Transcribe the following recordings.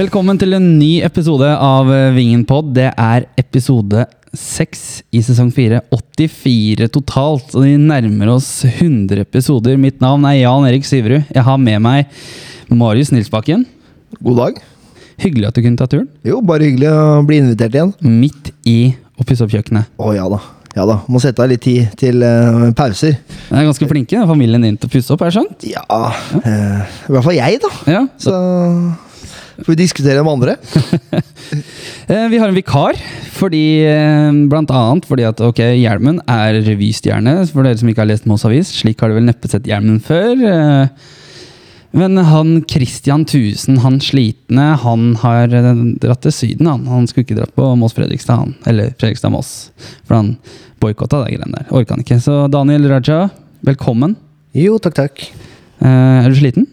Velkommen til en ny episode av Vingenpod. Vingen Pod. Det er episode seks i sesong fire. 84 totalt, og vi nærmer oss 100 episoder. Mitt navn er Jan Erik Syverud. Jeg har med meg Marius Nilsbakken. God dag. Hyggelig at du kunne ta turen. Jo, bare hyggelig å bli invitert igjen. Midt i å pusse opp kjøkkenet. Å ja da. Ja da. Må sette av litt tid til eh, pauser. Den er ganske flinke, familien din, til å pusse opp, har jeg skjønt? Ja eh, I hvert fall jeg, da. Ja, Så får vi diskutere med andre. Eh, Vi har en vikar, fordi, eh, blant annet fordi at ok, Hjelmen er revystjerne, for dere som ikke har lest Moss Avis. Slik har du vel neppe sett Hjelmen før. eh. Men han Christian Tusen, han slitne, han har dratt til Syden. Han Han skulle ikke dratt på Moss-Fredrikstad, han. Eller Fredrikstad-Moss. For han boikotta de greiene der. Orka han ikke. Så Daniel Raja, velkommen. Jo, takk, takk. Eh, er du sliten?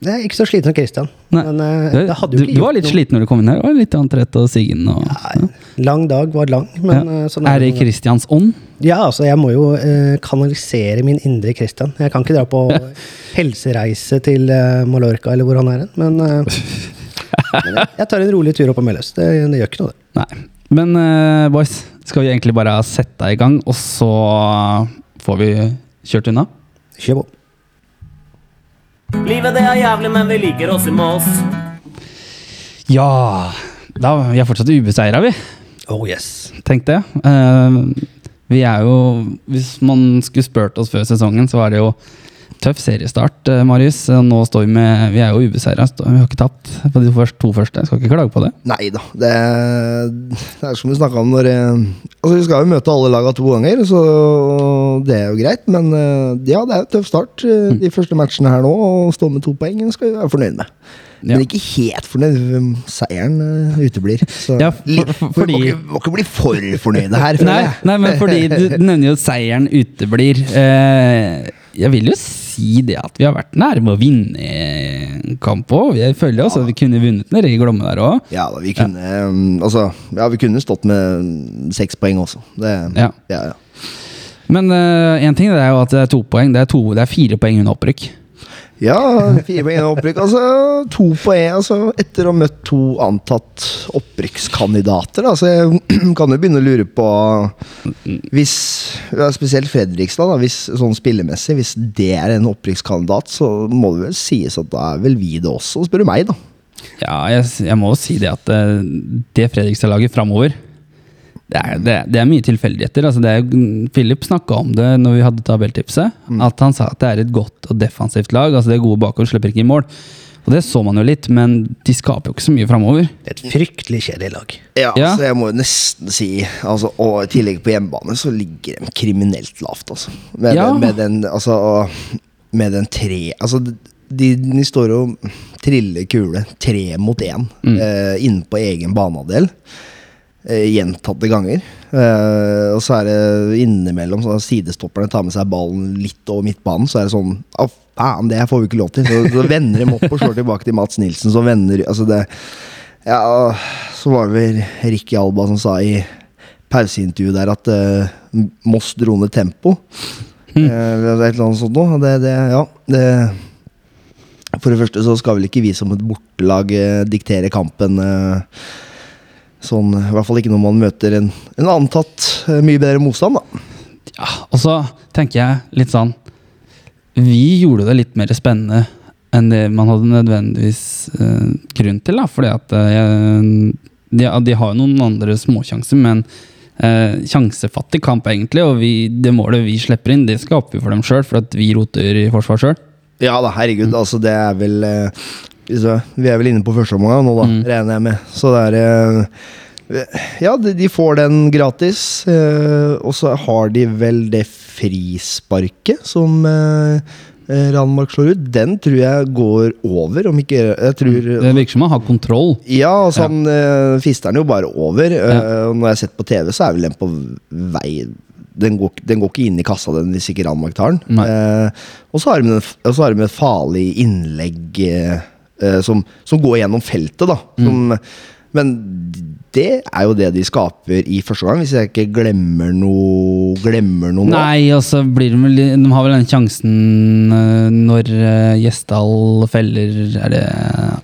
Jeg er ikke så sliten som Christian. Nei. Men uh, Du, det hadde jo ikke du var litt noe. sliten når du kom inn her. Og litt antrett og siggen og Nei, lang dag var lang, men Ja. eh, sånn Er det. Christians ånd? Ja, altså, jeg må jo uh, kanalisere min indre Christian. Jeg kan ikke dra på helsereise til uh, Mallorca eller hvor han er hen, men, men jeg, tar en rolig tur opp på Meløs. Det, det gjør ikke noe, det. Nei. Men boys, skal vi egentlig bare sette deg i gang, og så får vi kjørt unna? Kjør på. Livet det er jævlig, men vi liker oss i Moss. Ja da, Vi er fortsatt ubeseira, vi. Oh yes. Tenk det. Uh, vi er jo Hvis man skulle spurt oss før sesongen, så var det jo tøff seriestart, eh, Marius. Nå står vi med Vi er jo ubeseira. Vi har ikke tapt på de første, to første. Jeg skal ikke klage på det. Nei da. Det, det er som vi snakka om når eh, Altså, Vi skal jo møte alle laga to ganger, så det er jo greit. Men eh, ja, det er jo tøff start. eh, De første matchene her nå. Å stå med to poeng skal vi være fornøyd med. Men ikke helt fornøyd. Seieren uteblir. Så Ja, for- litt- for- vi må, ikke, må ikke bli for fornøyde her, Nei, nei, men fordi du nevner jo at seieren uteblir. Eh, jeg vil jo si det at vi har vært nærme å vinne kamp òg. Jeg føler også at vi kunne vunnet nede i Glomme der òg. Ja, vi kunne um, Altså, ja, vi kunne stått med seks poeng også. Det, Ja. ja, ja. Men én ting det er jo at det er to poeng. Det er, to, det er fire poeng under opprykk. Ja, fire poeng og opprykk. Altså, to poeng altså, etter å ha møtt to antatt opprykkskandidater. altså, Så jeg kan jo begynne å lure på Hvis Spesielt Fredrikstad, da, hvis, sånn spillemessig. Hvis det er en opprykkskandidat, så må det vel sies at da er vel vi det også, spør du meg, da. Ja, jeg, jeg må jo si det at eh, det Fredrikstad-laget framover det er, det, det er mye tilfeldigheter. Altså det er, Philip snakka om det når vi hadde tabelltipset. At han sa at det er et godt og defensivt lag. Altså Det er gode bakover, slipper ikke i mål. Og det så man jo litt, men de skaper jo ikke så mye framover. Det er et fryktelig kjedelig lag. Ja, Ja. så jeg må jo nesten si altså, Og i tillegg på hjemmebane så ligger de kriminelt lavt, altså. Med, Ja. den, med den Altså med den tre Altså, de, de står og triller kule tre mot én Mm. eh, inne på egen banehalvdel. Eh, gjentatte ganger. Eh, og så er det innimellom så sidestopperne tar med seg ballen litt over midtbanen. Så er det sånn Å, faen, det får vi ikke lov til. Så, så vender de opp og slår tilbake til Mats Nilsen, Så vender Altså, det ja, så var det vel Ricky Alba som sa i pauseintervjuet der at eh, Moss dro ned tempo. Eh, et eller annet sånt noe. Det, det, ja, det For det første så skal vel ikke vi som et bortelag eh, diktere kampen eh, sånn I hvert fall ikke når man møter en, en antatt eh, mye bedre motstand, da. Ja, Og så tenker jeg litt sånn Vi gjorde det litt mer spennende enn det man hadde nødvendigvis eh, grunn til. da, fordi at eh, de, de har jo noen andre småsjanser, men eh, sjansefattig kamp, egentlig. Og vi, det målet vi slipper inn, det skaper vi for dem sjøl, for at vi roter i forsvar sjøl. Ja da, herregud. Altså, det er vel eh, Vi er vel inne på første omgang nå, da, Mm. regner jeg med. Så det er eh, Ja, de, får den gratis. eh, og så har de vel det frisparket som eh, Ranmark slår ut. Den tror jeg går over, om ikke Jeg tror Det virker som han har kontroll. ja, altså han fister den jo bare over. Ja. når jeg har sett på TV, så er vel den på vei Den går, den går ikke inn i kassa, den, hvis ikke Ranmark tar den. Eh, og så har de et farlig innlegg eh, som, som går gjennom feltet, da. Som, Men det er jo det de skaper i første gang, hvis jeg ikke glemmer noe, glemmer noe. Nei, og så blir de vel De har vel den sjansen eh, når eh, Gjesdal feller Er det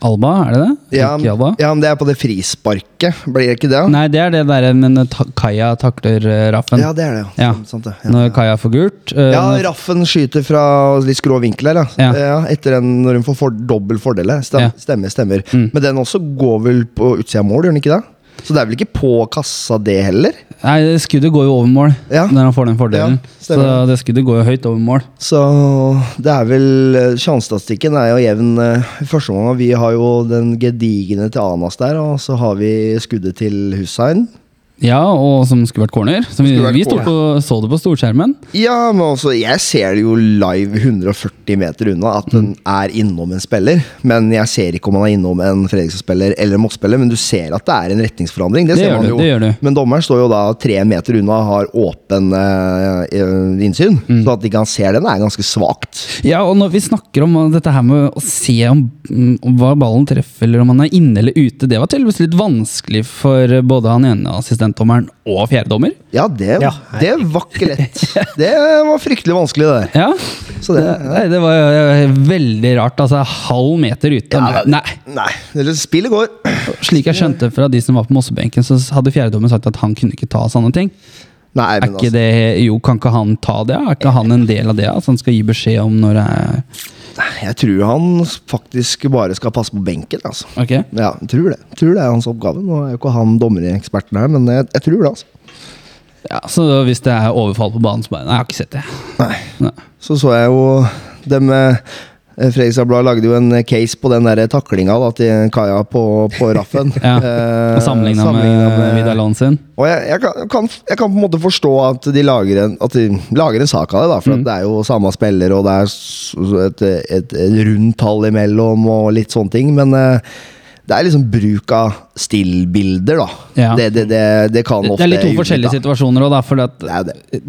Alba? Er det det? Ja, ja, men det er på det frisparket, blir det ikke det? Nei, det er det derre men ta Kaja takler eh, Raffen. Ja, det er det. Ja. Sant, det. Ja, Når. Kaja får gult. Uh, Ja, Raffen skyter fra litt skrå vinkel her, ja. Ja. Etter den, når hun får for, dobbel fordel her. Stem. Stemmer, stemmer. Mm. Men den også går vel på utsida av mål, gjør den ikke det? Så det er vel ikke på kassa, det heller? Nei, skuddet går jo over mål Ja. når han får den fordelen. Ja, så det skuddet går jo høyt over mål. Så det er vel eh, Sjansestatistikken er jo jevn. eh, første omgang vi har jo den gedigne til Anas der, og så har vi skuddet til Hussein. Ja, og som skulle vært corner. Som vi, vært vi på, så det på storskjermen. Ja, men også, jeg ser det jo live 140 meter unna at den er innom en spiller. Men jeg ser ikke om han er innom en Fredrikstad-spiller eller Moss-spiller. Men du ser at det er en retningsforandring. Det, Det ser man du, jo. det. Men dommeren står jo da tre meter unna og har åpen eh, innsyn. Mm. Så at ikke han ser den, er ganske svakt. Ja, og når vi snakker om dette her med å se om, mm, om hva ballen treffer, eller om han er inne eller ute, det var tydeligvis litt vanskelig for både han ene assistentdommeren og fjerdedommer. Ja, det, Ja. det var ikke lett. Det var fryktelig vanskelig, det der. Ja, Så det, det, nei, det var veldig rart. Altså, halv meter ute. Ja, Nei, Nei, eller spillet går. slik jeg skjønte fra de som var på Mossebenken, så hadde fjerdedommer sagt at han kunne ikke ta sånne ting. Nei, Er men ikke altså, det, jo, Kan ikke han ta det? Er ikke han en del av det? Altså, han skal gi beskjed om når det er jeg tror han faktisk bare skal passe på benken. altså. Ok? Ja, jeg tror det. Jeg tror det er hans oppgave. Nå er jo ikke han dommereksperten her, men jeg, jeg tror det. altså. Ja, Så hvis det er overfall på banen, så bare Nei, jeg har ikke sett det. Nei. Nei. Så så jeg jo dem eh, Fredrikstad Blad lagde jo en case på den der taklinga da, til Kaja på, på Raffen. Ja, Eh, Og sammenligna med, med Vidar Land sin. Og jeg, jeg, kan, kan, jeg kan på en måte forstå at de lager en, at de lager en sak av det, da, for Mm. at det er jo samme spiller, og det er et, et, et rundt tall imellom, og litt sånne ting, men eh, det er liksom bruk av stillbilder, da. Ja. Det, det, det, det kan ofte Det er litt to forskjellige da. situasjoner òg, for at Det det.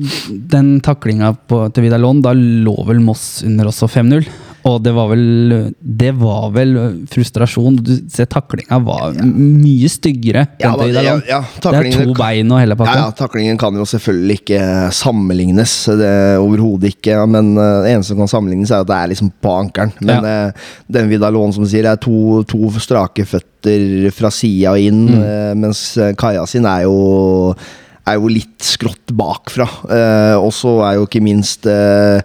den taklinga til Vidar Lån, da lå vel Moss under også 5-0. Og det var vel Det var vel frustrasjon. Du ser taklinga var mye styggere. Ja, da, ja, ja, det er to bein og hele pakka. ja, Taklingen kan jo selvfølgelig ikke sammenlignes. Det Overhodet ikke. Men eh, det eneste som kan sammenlignes, er at det er liksom på ankelen. Men eh, den Vidalon som sier, er to, to strake føtter fra sida og inn, Mm. eh, mens kaia sin er jo er jo litt skrått bakfra. Eh, og så er jo ikke minst eh,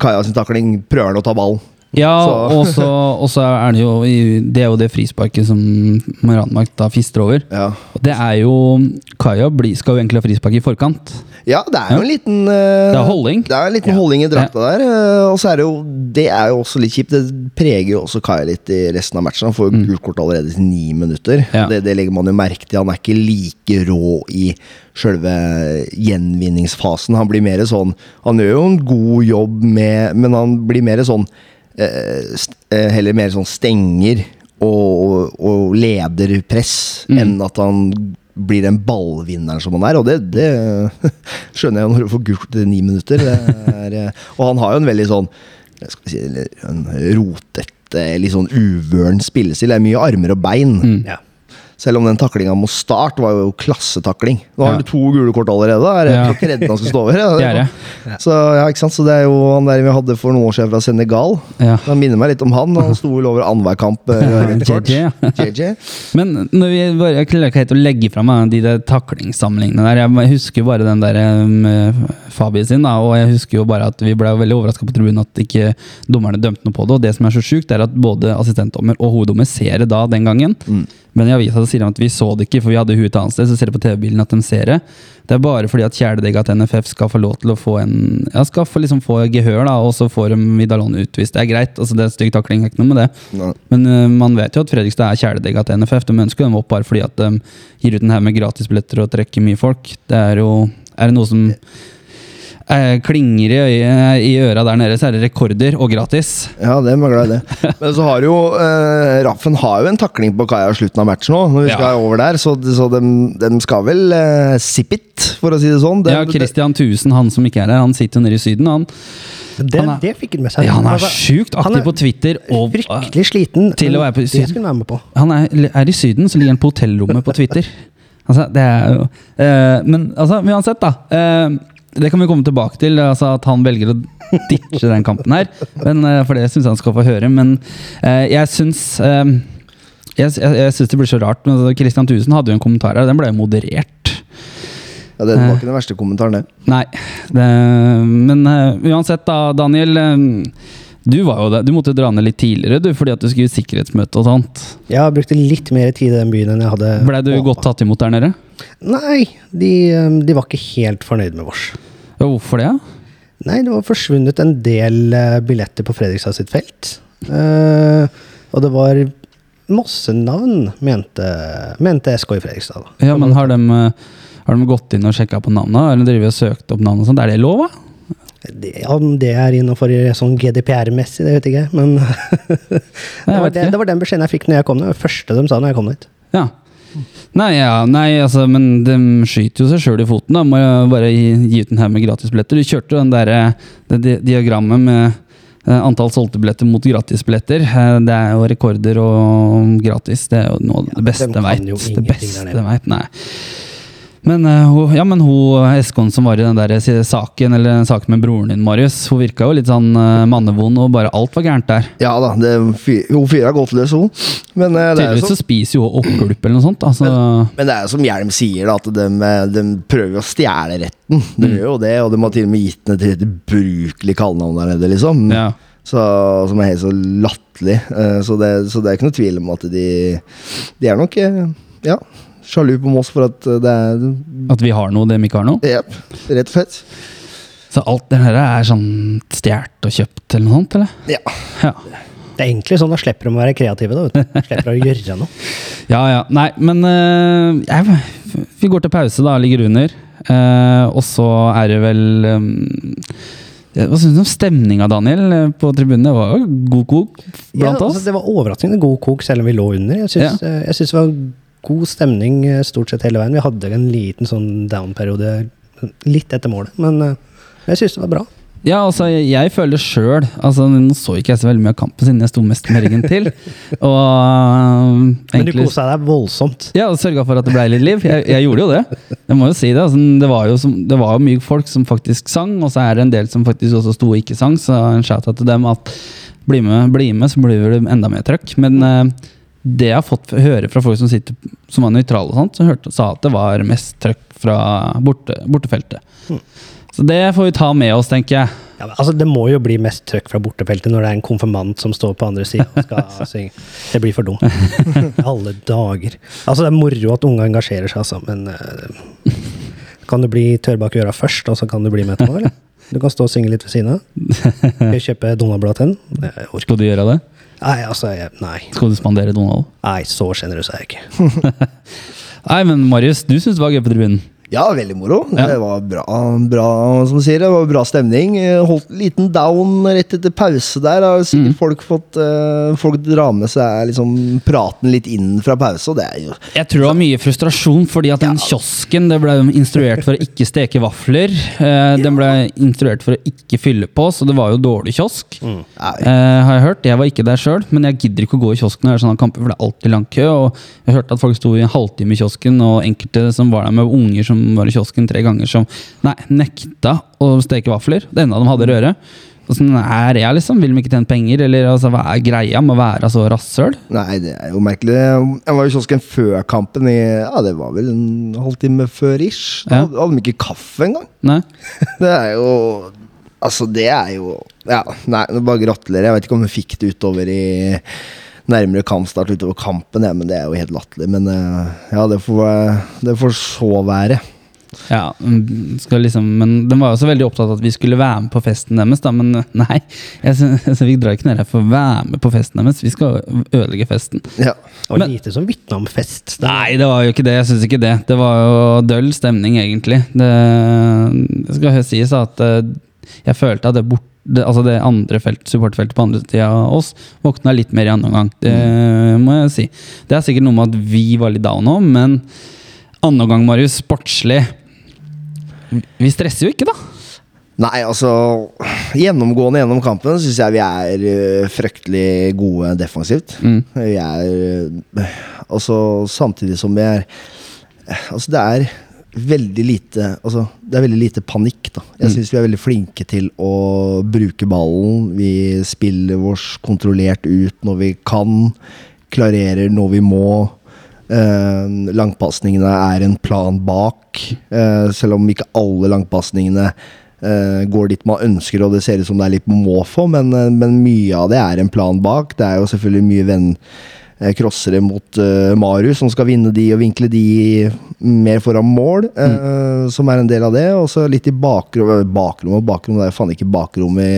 Kaja sin takling prøver han å ta ballen. Ja, Så- og så er det jo Det er jo det frisparket som Ranmark da fister over. Ja. Det er jo Kaja skal jo egentlig ha frispark i forkant. Ja, det er jo en liten uh, Det er holding. Det er en liten holding i drakta der. Uh, og så er det jo Det er jo også litt kjipt. Det preger jo også Kaja litt i resten av matchen. Han får jo gult kort allerede til ni minutter. Ja. Det, det legger man jo merke til. Han er ikke like rå i sjølve gjenvinningsfasen. Han blir mer sånn Han gjør jo en god jobb med Men han blir mer sånn Heller mer sånn stenger og, og leder press Mm. enn at han blir den ballvinneren som han er. Og det, det skjønner jeg når du får gult etter ni minutter. Det er, eh, og han har jo en veldig sånn skal si, en rotete, litt sånn uvøren spillestil. Det er mye armer og bein. Mm. Ja. Selv om den taklinga mot start var jo klassetakling. Nå har Ja. han to gule kort allerede. Er det Ja. ikke redd han skal stå over? Det er det. Så, ja, ikke sant? så det er jo han der vi hadde for noen år siden fra Senegal. Ja. Han minner meg litt om han. Han sto vel over annenhver kamp. eh. JJ. JJ. Men når vi bare, jeg klarer ikke helt å legge fra meg de der taklingssamlingene der. Jeg husker bare den der um, Fabi sin, da, og jeg husker jo bare at vi ble veldig overraska på tribunen at ikke dommerne dømte noe på det. Og det som er så sjukt, er at både assistentdommer og hoveddommer ser det da den gangen. Men i avisa sier de at vi så det ikke, for vi hadde huet et annet sted. Så ser de på TV-bilen at de ser det. Det er bare fordi at kjæledegga til NFF skal få lov til å få en Ja, skal få, liksom få gehør, da, og så får de Vidalon utvist. Det er greit. altså Det er stygg takling, det er ikke noe med det. Nei. Men uh, man vet jo at Fredrikstad er kjæledegga til NFF. De ønsker dem opp bare fordi at de gir ut en haug med gratisbilletter og trekker mye folk. Det er jo Er det noe som eh, klinger i, øye, i øra der nede, så er det rekorder og gratis. Ja, det er jeg glad i det. Men så har jo eh, Raffen har jo en takling på kaia i slutten av matchen nå, når vi Ja. skal over der, så, så de, skal vel eh, sip it, for å si det sånn. Dem, Ja, Christian Thusen, han som ikke er her, han sitter jo nede i Syden. Han, Det, Han er- det fikk han med seg. ja, han er sjukt aktiv er på Twitter. Og, Fryktelig sliten. Til å være på Det skulle han være med på. Han er, er i Syden, så ligger han på hotellrommet på Twitter. Altså, det er jo uh, Men altså, uansett, da. eh, det kan vi komme tilbake til, altså at han velger å ditche den kampen her. Men, eh, for det syns jeg han skal få høre. Men eh, jeg syns eh, jeg, jeg, jeg syns det blir så rart. Men altså, Christian Thusen hadde jo en kommentar her, den ble jo moderert. ja, det var ikke den verste kommentaren, det. Nei. Det, men uansett, da, Daniel. du var jo det. Du måtte dra ned litt tidligere du, fordi at du skulle i sikkerhetsmøte og sånt. Jeg brukte litt mer tid i den byen enn jeg hadde Blei du godt tatt imot der nede? Nei, de, um, de var ikke helt fornøyd med vårs. Ja, hvorfor det? Nei, det var forsvunnet en del eh, billetter på Fredrikstad sitt felt. Uh, og det var masse navn, mente, mente SK i Fredrikstad. Da. Ja, men har de, eh, har de gått inn og sjekka på navna, eller driver og søkt opp navn og? Er det lov, da? Det, om det er innafor sånn GDPR-messig, det vet jeg ikke. Men det, var det, det var den beskjeden jeg fikk når jeg kom ned. Det første de sa når jeg kom dit. Ja. Nei, ja, nei, altså, men de skyter jo seg sjøl i foten. da Må jo bare gi, gi ut en haug med gratisbilletter. Du kjørte jo den der, eh, det di diagrammet med eh, antall solgte billetter mot gratisbilletter. Eh, Det er jo rekorder og gratis. Det er jo noe av det beste jeg veit. Det beste jeg veit. Nei. Men uh, ja, men hun Eskon som var i den der saken Eller den saken med broren din, Marius, hun virka jo litt sånn uh, mannevond, og bare alt var gærent der. Ja da, det, hun fyra godt løs, hun. Men, uh, Tydeligvis så som, spiser jo hun oppgulp eller noe sånt. Altså, men det er jo som Hjelm sier, da, at de, eh, de prøver å stjele retten. De Mm. gjør jo det, og de har til og med gitt den et ubrukelig kallenavn der nede, liksom. ja. Så, som er helt så latterlig. Eh, Så, det- så det er ikke noe tvil om at de De er nok eh, ja, sjalu på Moss for at eh, det er At vi har noe de ikke har noe. Jepp, rett og slett. Så alt det her er sånn stjålet og kjøpt eller noe sånt, eller? Ja. Ja. Det er egentlig sånn, da slipper de å være kreative. da, vet du. Slipper å gjøre noe. ja, ja. Nei, men uh, jeg, Vi går til pause, da. Ligger under. Uh, og så er det vel um, Hva syns du om stemninga, Daniel, på tribunen? Det var jo god kok Ja, blant altså, oss. det var overraskende god kok, selv om vi lå under. Jeg syns, ja. det var god stemning eh, stort sett hele veien. Vi hadde en liten sånn down-periode litt etter målet, men eh, jeg syns det var bra. Ja, altså, jeg, føler sjøl altså, Nå så ikke jeg så veldig mye av kampen siden jeg sto mest med ryggen til. Og um, Men du kosa deg voldsomt. Ja, og sørga for at det ble litt liv. Jeg, jeg gjorde jo det. Jeg må jo si Det altså, det, var jo som, det var jo mye folk som faktisk sang, og så er det en del som faktisk også sto og ikke sang, så en shout-out til dem at bli med, bli med, så blir det enda mer trøkk. Men eh, det jeg har fått høre fra folk som, sitter, som var nøytrale, og sånt, som hørte, sa at det var mest trøkk fra borte, bortefeltet. Så det får vi ta med oss, tenker jeg. Ja, men, altså, det må jo bli mest trøkk fra bortefeltet når det er en konfirmant som står på andre siden og skal synge. Det blir for dumt. Alle dager. Altså, det er moro at unge engasjerer seg, altså, men uh, Kan du bli tørr bak øra først, og så kan du bli med etterpå, eller? Du kan stå og synge litt ved siden av. Skal jeg kjøpe Donald-blad til den? Skal du gjøre det? Nei, altså, jeg, nei. Skal du spandere Donald? Nei, så sjenerøs er jeg ikke. Nei, men Marius, du syns det var gøy på tribunen? Ja, veldig moro. Ja. Det var bra, bra som du sier, det var bra stemning. Eh, Holdt en liten down rett etter pause der. Har sikkert folk fått uh, Folk drar med seg liksom praten litt inn fra pause, og det er jo Jeg tror det var mye frustrasjon, fordi at den kiosken det ble instruert for å ikke steke vafler. Eh, den ble instruert for å ikke fylle på, så det var jo dårlig kiosk. Mm. Uh, har jeg hørt. Jeg var ikke der sjøl, men jeg gidder ikke å gå i kiosken når det er sånne kamper, for det er alltid lang kø. Og jeg hørte at folk sto i en halvtime i kiosken, og enkelte som var der med unger som var i kiosken tre ganger, som nei, nekta å steke vafler. Det enda de hadde røre. Åssen er jeg, liksom? Vil de ikke tjene penger, eller altså, hva er greia med å være så rasshøl? Nei, det er jo merkelig. Jeg var i kiosken før kampen. I, ja, Det var vel en halvtime før ish. Da Ja. hadde de ikke kaffe engang. Nei? Det er jo Altså, det er jo Ja, nei, bare gratulerer. Jeg vet ikke om du fikk det utover i nærmere kampstart utover kampen, ja, men det er jo helt latterlig. Men eh, ja, det får, det får så være. Ja, skal liksom, men Den var jo også veldig opptatt av at vi skulle være med på festen deres. Da, men eh, nei, jeg, altså, vi drar ikke ned her for å være med på festen deres. Vi skal ødelegge festen. Ja. Det var Men- lite som vitna om fest. Da. Nei, det var jo ikke det. Jeg syns ikke det. Det var jo døll stemning, egentlig. Det, det skal sies at eh, jeg følte at det, bort, det, altså det andre felt, supportfeltet på andre sida av oss våkna litt mer i andre omgang. Det må jeg si. Det er sikkert noe med at vi var litt down òg, men andre omgang, Marius, sportslig Vi stresser jo ikke, da. Nei, altså Gjennomgående gjennom kampen syns jeg vi er øh, fryktelig gode defensivt. Mm. Vi er øh, Altså samtidig som vi er Altså det er veldig lite Altså det er veldig lite panikk, da. Jeg Mm. syns vi er veldig flinke til å bruke ballen. Vi spiller vårs kontrollert ut når vi kan. Klarerer når vi må. Eh, langpasningene er en plan bak, eh, selv om ikke alle langpasningene eh, går dit man ønsker, og det ser ut som det er litt måfå, men, eh, men mye av det er en plan bak. Det er jo selvfølgelig mye venn crossere mot uh, Marius, som skal vinne de og vinkle de mer foran mål, eh, som er en del av det. Og så litt i bakrom, bakrom og bakrom, det er jo faen ikke bakrom i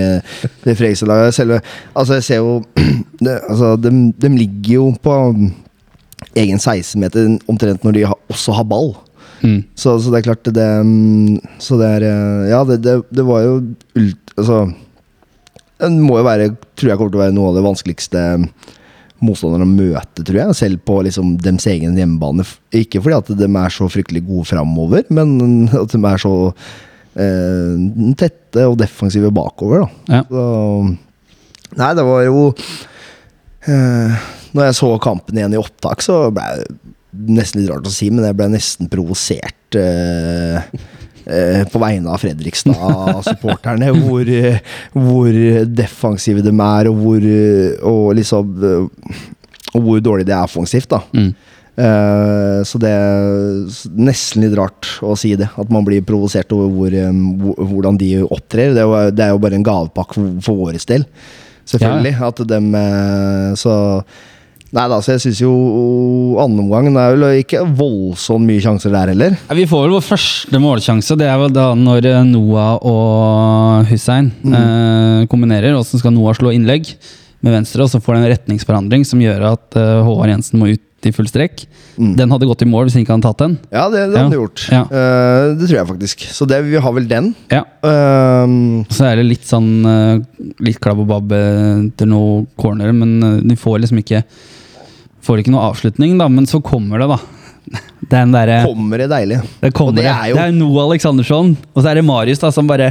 det Fredrikstad-laget. Altså, jeg ser jo det, Altså, dem, dem ligger jo på egen 16-meter omtrent når de har, også har ball. Mm. Så, så det er klart det mm, Så det er eh, Ja, det, det, det var jo ult... Altså Det må jo være Tror jeg kommer til å være noe av det vanskeligste motstanderne å møte, tror jeg. Selv på liksom deres egen hjemmebane. Ikke fordi at de er så fryktelig gode framover, men at de er så eh, tette og defensive bakover, da. Ja. Så Nei, det var jo eh, Når jeg så kampen igjen i opptak, så ble det nesten litt rart å si, men jeg ble nesten provosert eh, på vegne av Fredrikstad-supporterne. hvor, eh, hvor defensive de er, og hvor, eh, og liksom, eh, og hvor dårlig det er offensivt. da Mm. Uh, så det er nesten litt rart å si det. At man blir provosert over hvor, um, hvordan de opptrer. Det er, jo, det er jo bare en gavepakke for, for vår del. Selvfølgelig. At dem uh, Så Nei da, så jeg syns jo andreomgangen er vel ikke voldsomt mye sjanser der heller. Ja, Vi får vel vår første målsjanse. Det er vel da når eh, Noah og Hussein eh, kombinerer. Og så skal Noah slå innlegg med venstre, og så får det en retningsforandring som gjør at eh, Håvard Jensen må ut i full strekk. Mm. Den hadde gått i mål hvis han ikke hadde tatt den. Ja, det, det Ja. hadde gjort. Ja. Uh, det tror jeg faktisk. Så det, vi har vel den. Ja. Uh, Så er det litt sånn uh, Litt klabb og babb etter noen corner, men de får liksom ikke Får ikke noe avslutning, da. Men så kommer det, da. Den derre kommer det deilig. Det kommer Og det er jo- Det er Noah Aleksandersson, og så er det Marius da, som bare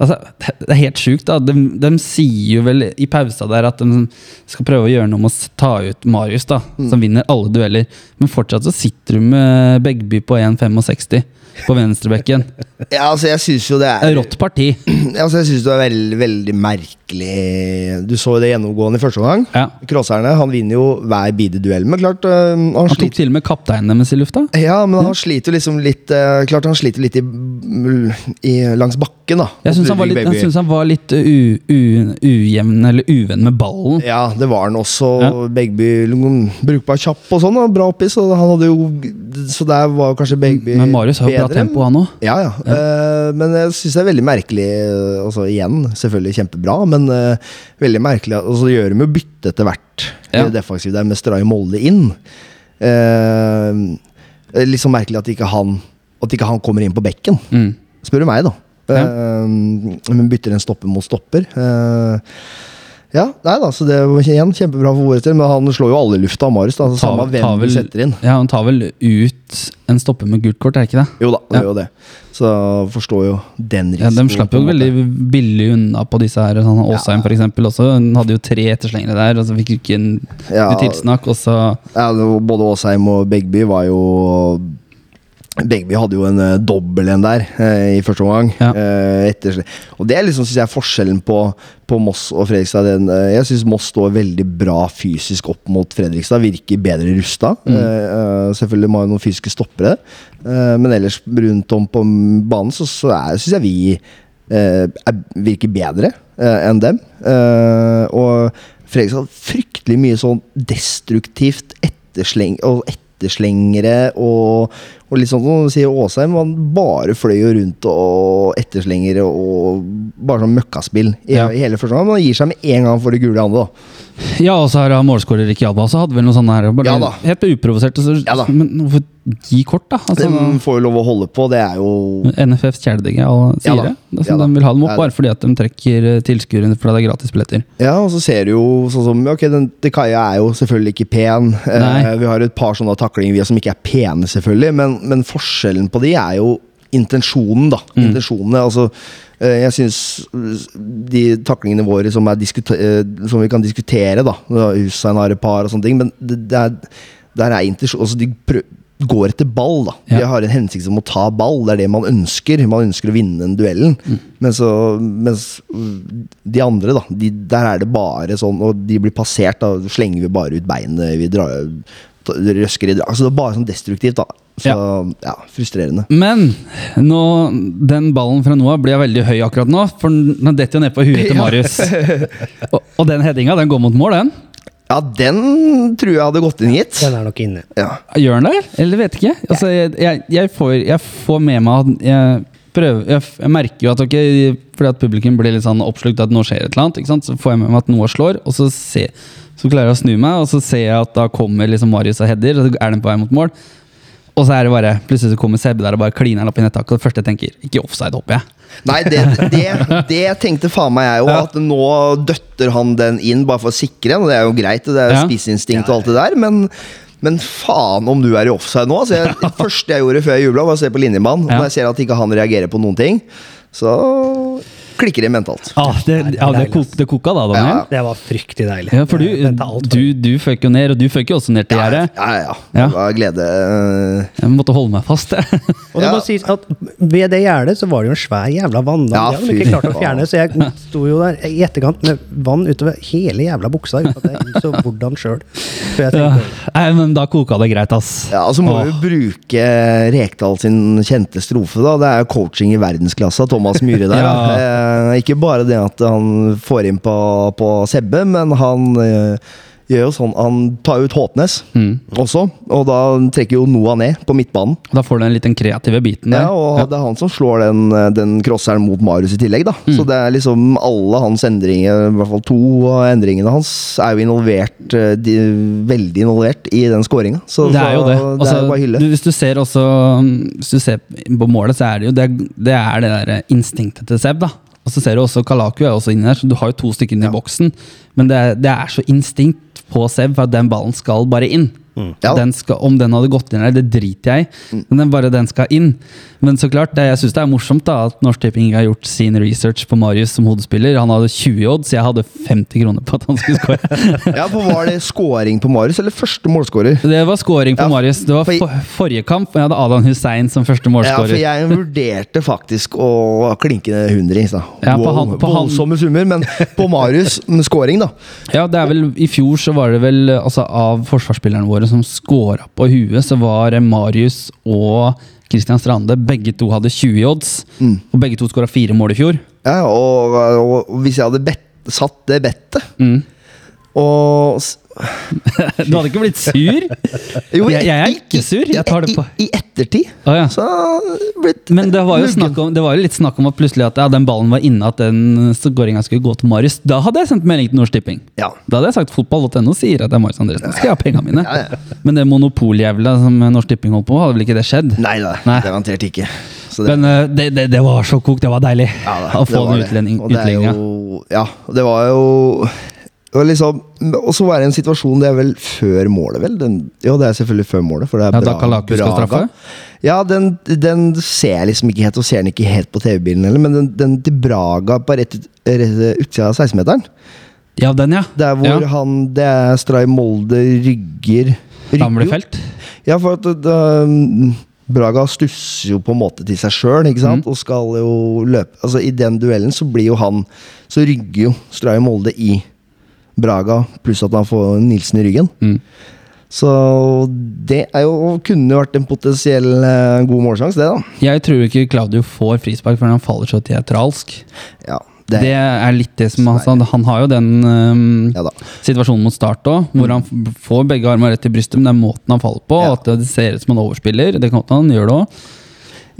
altså, Det er helt sjukt. da. De, de sier jo vel i pausa der at de skal prøve å gjøre noe med å ta ut Marius, da, Mm. som vinner alle dueller. Men fortsatt så sitter du med Begby på 1,65 på venstrebekken. Ja, altså, jeg syns jo det Det er er rått parti. Altså, jeg synes det var veldig, veldig merkelig Du så jo det gjennomgående i første omgang. Ja. Crosserne han vinner jo hver bidige men klart øh, Han Han tok til og med kapteinen deres i lufta. ja, men han sliter jo liksom litt øh, Klart han sliter litt i, i, langs bakken, da. Jeg syns han, var litt- synes han var litt u, u, ujevn eller uvenn med ballen. Ja, det var han også. Ja. Begby brukbar kjapp og sånn. og Bra oppi, så han hadde jo Så der var kanskje Begby Men Marius har jo bra tempo, han òg. Ja, ja. Eh, men jeg syns det er veldig merkelig eh, Altså igjen, selvfølgelig kjempebra, men uh, veldig merkelig Og så gjør de jo bytte etter hvert Ja. defensive der med Stray Molde inn. Uh, litt sånn merkelig at ikke han At ikke han kommer inn på bekken, Mm. spør du meg, da. Ja. Men bytter en stopper mot stopper. Eh, ja, nei da, så det var igjen kjempebra for vår del, men han slår jo alle i lufta, Marius. da, så Ta- Samme hvem du setter inn. Ja, Han tar vel ut en stopper med gult kort, er det ikke det? Jo da, det Ja. gjør det. Så forstår jo den risikoen. Ja, de slapp jo veldig billig unna på disse her. Sånn, Åsheim Ja. eksempel også. Han hadde jo tre etterslengere der, og så fikk jo ikke en Ja. tilsnakk. Og så Ja, både Åsheim og Begby var jo Begby hadde jo en uh, dobbel en der uh, i første omgang. Ja. Uh, etter, og det er liksom, synes jeg, forskjellen på, på Moss og Fredrikstad. Den, jeg syns Moss står veldig bra fysisk opp mot Fredrikstad. Virker bedre rusta. Mm. Selvfølgelig må jo noen fysiske stoppere, men ellers rundt om på banen så, så syns jeg vi er, virker bedre enn dem. Og Fredrikstad har fryktelig mye sånn destruktivt ettersleng og etterslengere og, og litt sånn som du sier Åsheim. Han bare fløy jo rundt og etterslengere og bare sånn møkkaspill i, Ja. i hele første gang. Men han gir seg med en gang for det gule andre, da. Ja, og så han målskårer Ricky så Hadde vel noe sånt her bare Ja da. Helt uprovosert. Så, Ja da. Men hvorfor gi kort, da? Altså, De får jo lov å holde på, det er jo NFFs kjæledegge Ja sier da. det. er Ja de vil ha dem opp Ja bare fordi at de trekker eh, tilskuerne fordi det er gratis billetter. Ja, og så ser du jo sånn som Ok, den Kaja er jo selvfølgelig ikke pen. Eh, vi har et par sånne taklinger vi som ikke er pene, selvfølgelig, men, men forskjellen på de er jo intensjonen, da. Mm. Intensjonene, altså eh, Jeg syns de taklingene våre som, er eh, som vi kan diskutere, da Hussein har et par og sånne ting, men det, det er, der er intensjon Altså, de prøv, går etter ball, da. Ja. De har en hensikt om å ta ball. Det er det man ønsker. Man ønsker å vinne den duellen. Mm. Men så, mens de andre, da, de, der er det bare sånn, og de blir passert, da slenger vi bare ut beinet, vi drar røsker i dra- Altså det er bare sånn destruktivt, da. Så ja, frustrerende. Men nå, den ballen fra Noah blir veldig høy akkurat nå, for den detter jo ned på huet til Ja. Marius. og, og den headinga, den går mot mål, den? Ja, den tror jeg hadde gått inn, gitt. Den er nok inne. Ja. Gjør den det? Eller vet ikke. Altså, jeg, jeg, jeg, får, jeg får med meg at jeg prøver Jeg, jeg merker jo at ok, fordi at publikum blir litt sånn oppslukt at nå skjer et eller annet, ikke sant? så får jeg med meg at noe slår, og så, se, så klarer jeg å snu meg, og så ser jeg at da kommer liksom Marius og Hedder, og så er den på vei mot mål. Og så er det bare Plutselig så kommer Sebbe der og bare kliner opp i nettaket, og det første jeg tenker Ikke offside, håper jeg. Nei, det, det, det tenkte faen meg jeg òg. Ja. At nå døtter han den inn bare for å sikre den. Og det er jo greit, det er Ja. spisinstinkt og alt det der, men men faen om du er i offside nå. Altså jeg, det første jeg gjorde før jeg jubla, var å se på linjemannen. Ja. Når jeg ser at ikke han reagerer på noen ting, så klikker det mentalt. Ah, det, ja, det, kok, det koka da, Daniel. Ja. Det var fryktelig deilig. Ja, for du, du, du føk jo ned, og du føk jo også ned til gjerdet. ja, ja. Ja. Det var glede. Jeg måtte holde meg fast, jeg. Og det Ja. må sies at Ved det gjerdet så var det jo en svær jævla vanndam. Ja, det ikke klart å fjerne, så jeg sto jo der i etterkant med vann utover hele jævla buksa. Uten at jeg så hvordan sjøl. Ja. Nei, men da koka det greit, ass. Ja, og så må Åh. vi bruke Rekdal sin kjente strofe. da Det er coaching i verdensklasse av Thomas Myhre der. Ja. Eh, ikke bare det at han får inn på, på Sebbe, men han eh, gjør jo sånn Han tar ut Håpnes Mm. også, og da trekker jo Noah ned på midtbanen. Da får du den litt den kreative biten der. Ja, og det er han som slår den, eh, den crosseren mot Marius i tillegg, da. Mm. Så det er liksom alle hans endringer, i hvert fall to av endringene hans, er jo involvert de, Veldig involvert i den skåringa. Så Det er jo det. så det Altså, er jo bare hylle. du, hvis du ser også Hvis du ser på målet, så er det jo det, det, er det der instinktet til Seb. da Og så ser du også Kalaku er også inni der, så du har jo to stykker inni boksen. Men det, det er så instinkt på Seb for at den ballen skal bare inn. Ja. Den skal, om den hadde gått inn eller det driter jeg i. Men den, bare den skal inn. Men så klart, det, jeg syns det er morsomt da at Norsk Tipping har gjort sin research på Marius som hodespiller. Han hadde 20 odds, jeg hadde 50 kroner på at han skulle score. Ja, for Var det scoring på Marius, eller første målskårer? Det var scoring på Ja, Marius. Det var for- for, forrige kamp. og Jeg hadde Adan Hussein som første Ja, for jeg vurderte faktisk å klinke ned hundrings. I Ja, Wow, på han- Voldsomme summer, men på Marius med scoring, da. Ja, det er vel, I fjor så var det vel altså, av forsvarsspillerne våre som scora på huet, så var Marius og Christian Strande. Begge to hadde 20 i odds. Mm. Og begge to skåra fire mål i fjor. Ja, og, og, og hvis jeg hadde bet, satt det bettet Mm. Og Du hadde ikke blitt sur? jo, Jeg- jeg er ikke sur, jeg tar det på. I, i ettertid Å, ja. så blitt Men det var jo snakk om, det var jo litt snakk om at plutselig at ja, den ballen var inne, at den skåringa skulle gå til Marius. Da hadde jeg sendt melding til Norsk Tipping. Ja. Da hadde jeg sagt fotball.no sier at det er Marius Andresen. Skal jeg ha penga mine? Ja, ja. Men det monopoljævla som Norsk Tipping holdt på hadde vel ikke det skjedd? Nei da, Nei. garantert ikke. Det, Men eh, det, det, det var så kokt, det var deilig ja, da, å få den det. utlending, Og det utlendinger. jo- Ja, det var jo var liksom, Og så var det en situasjon Det er vel før målet, vel? Den, jo, det er selvfølgelig før målet. For det er Ja, da Bra- Kalaku skal straffe? Ja, den, den ser jeg liksom ikke helt, og ser den ikke helt på TV-bilen heller. Men den, den til Braga på rett, rett utsida av 16-meteren Ja, den, ja. Der hvor ja. han Det er Stray Molde rygger rygger Ja, for at da, Braga stusser jo på en måte til seg sjøl? Mm. Og skal jo løpe Altså, i den duellen så blir jo han Så rygger jo Stray Molde i Braga, pluss at han får Nilsen i ryggen. Mm. Så det er jo, kunne vært en potensiell eh, god målsjanse, det, da. Jeg tror ikke Claudio får frispark før han faller så teatralsk. Ja, Det- Det er litt det som altså, Han har jo den um, Ja situasjonen mot start òg, hvor han får begge armer rett i brystet, men det er måten han faller på, Ja. at det ser ut som han overspiller. Det kan hende han gjør det òg.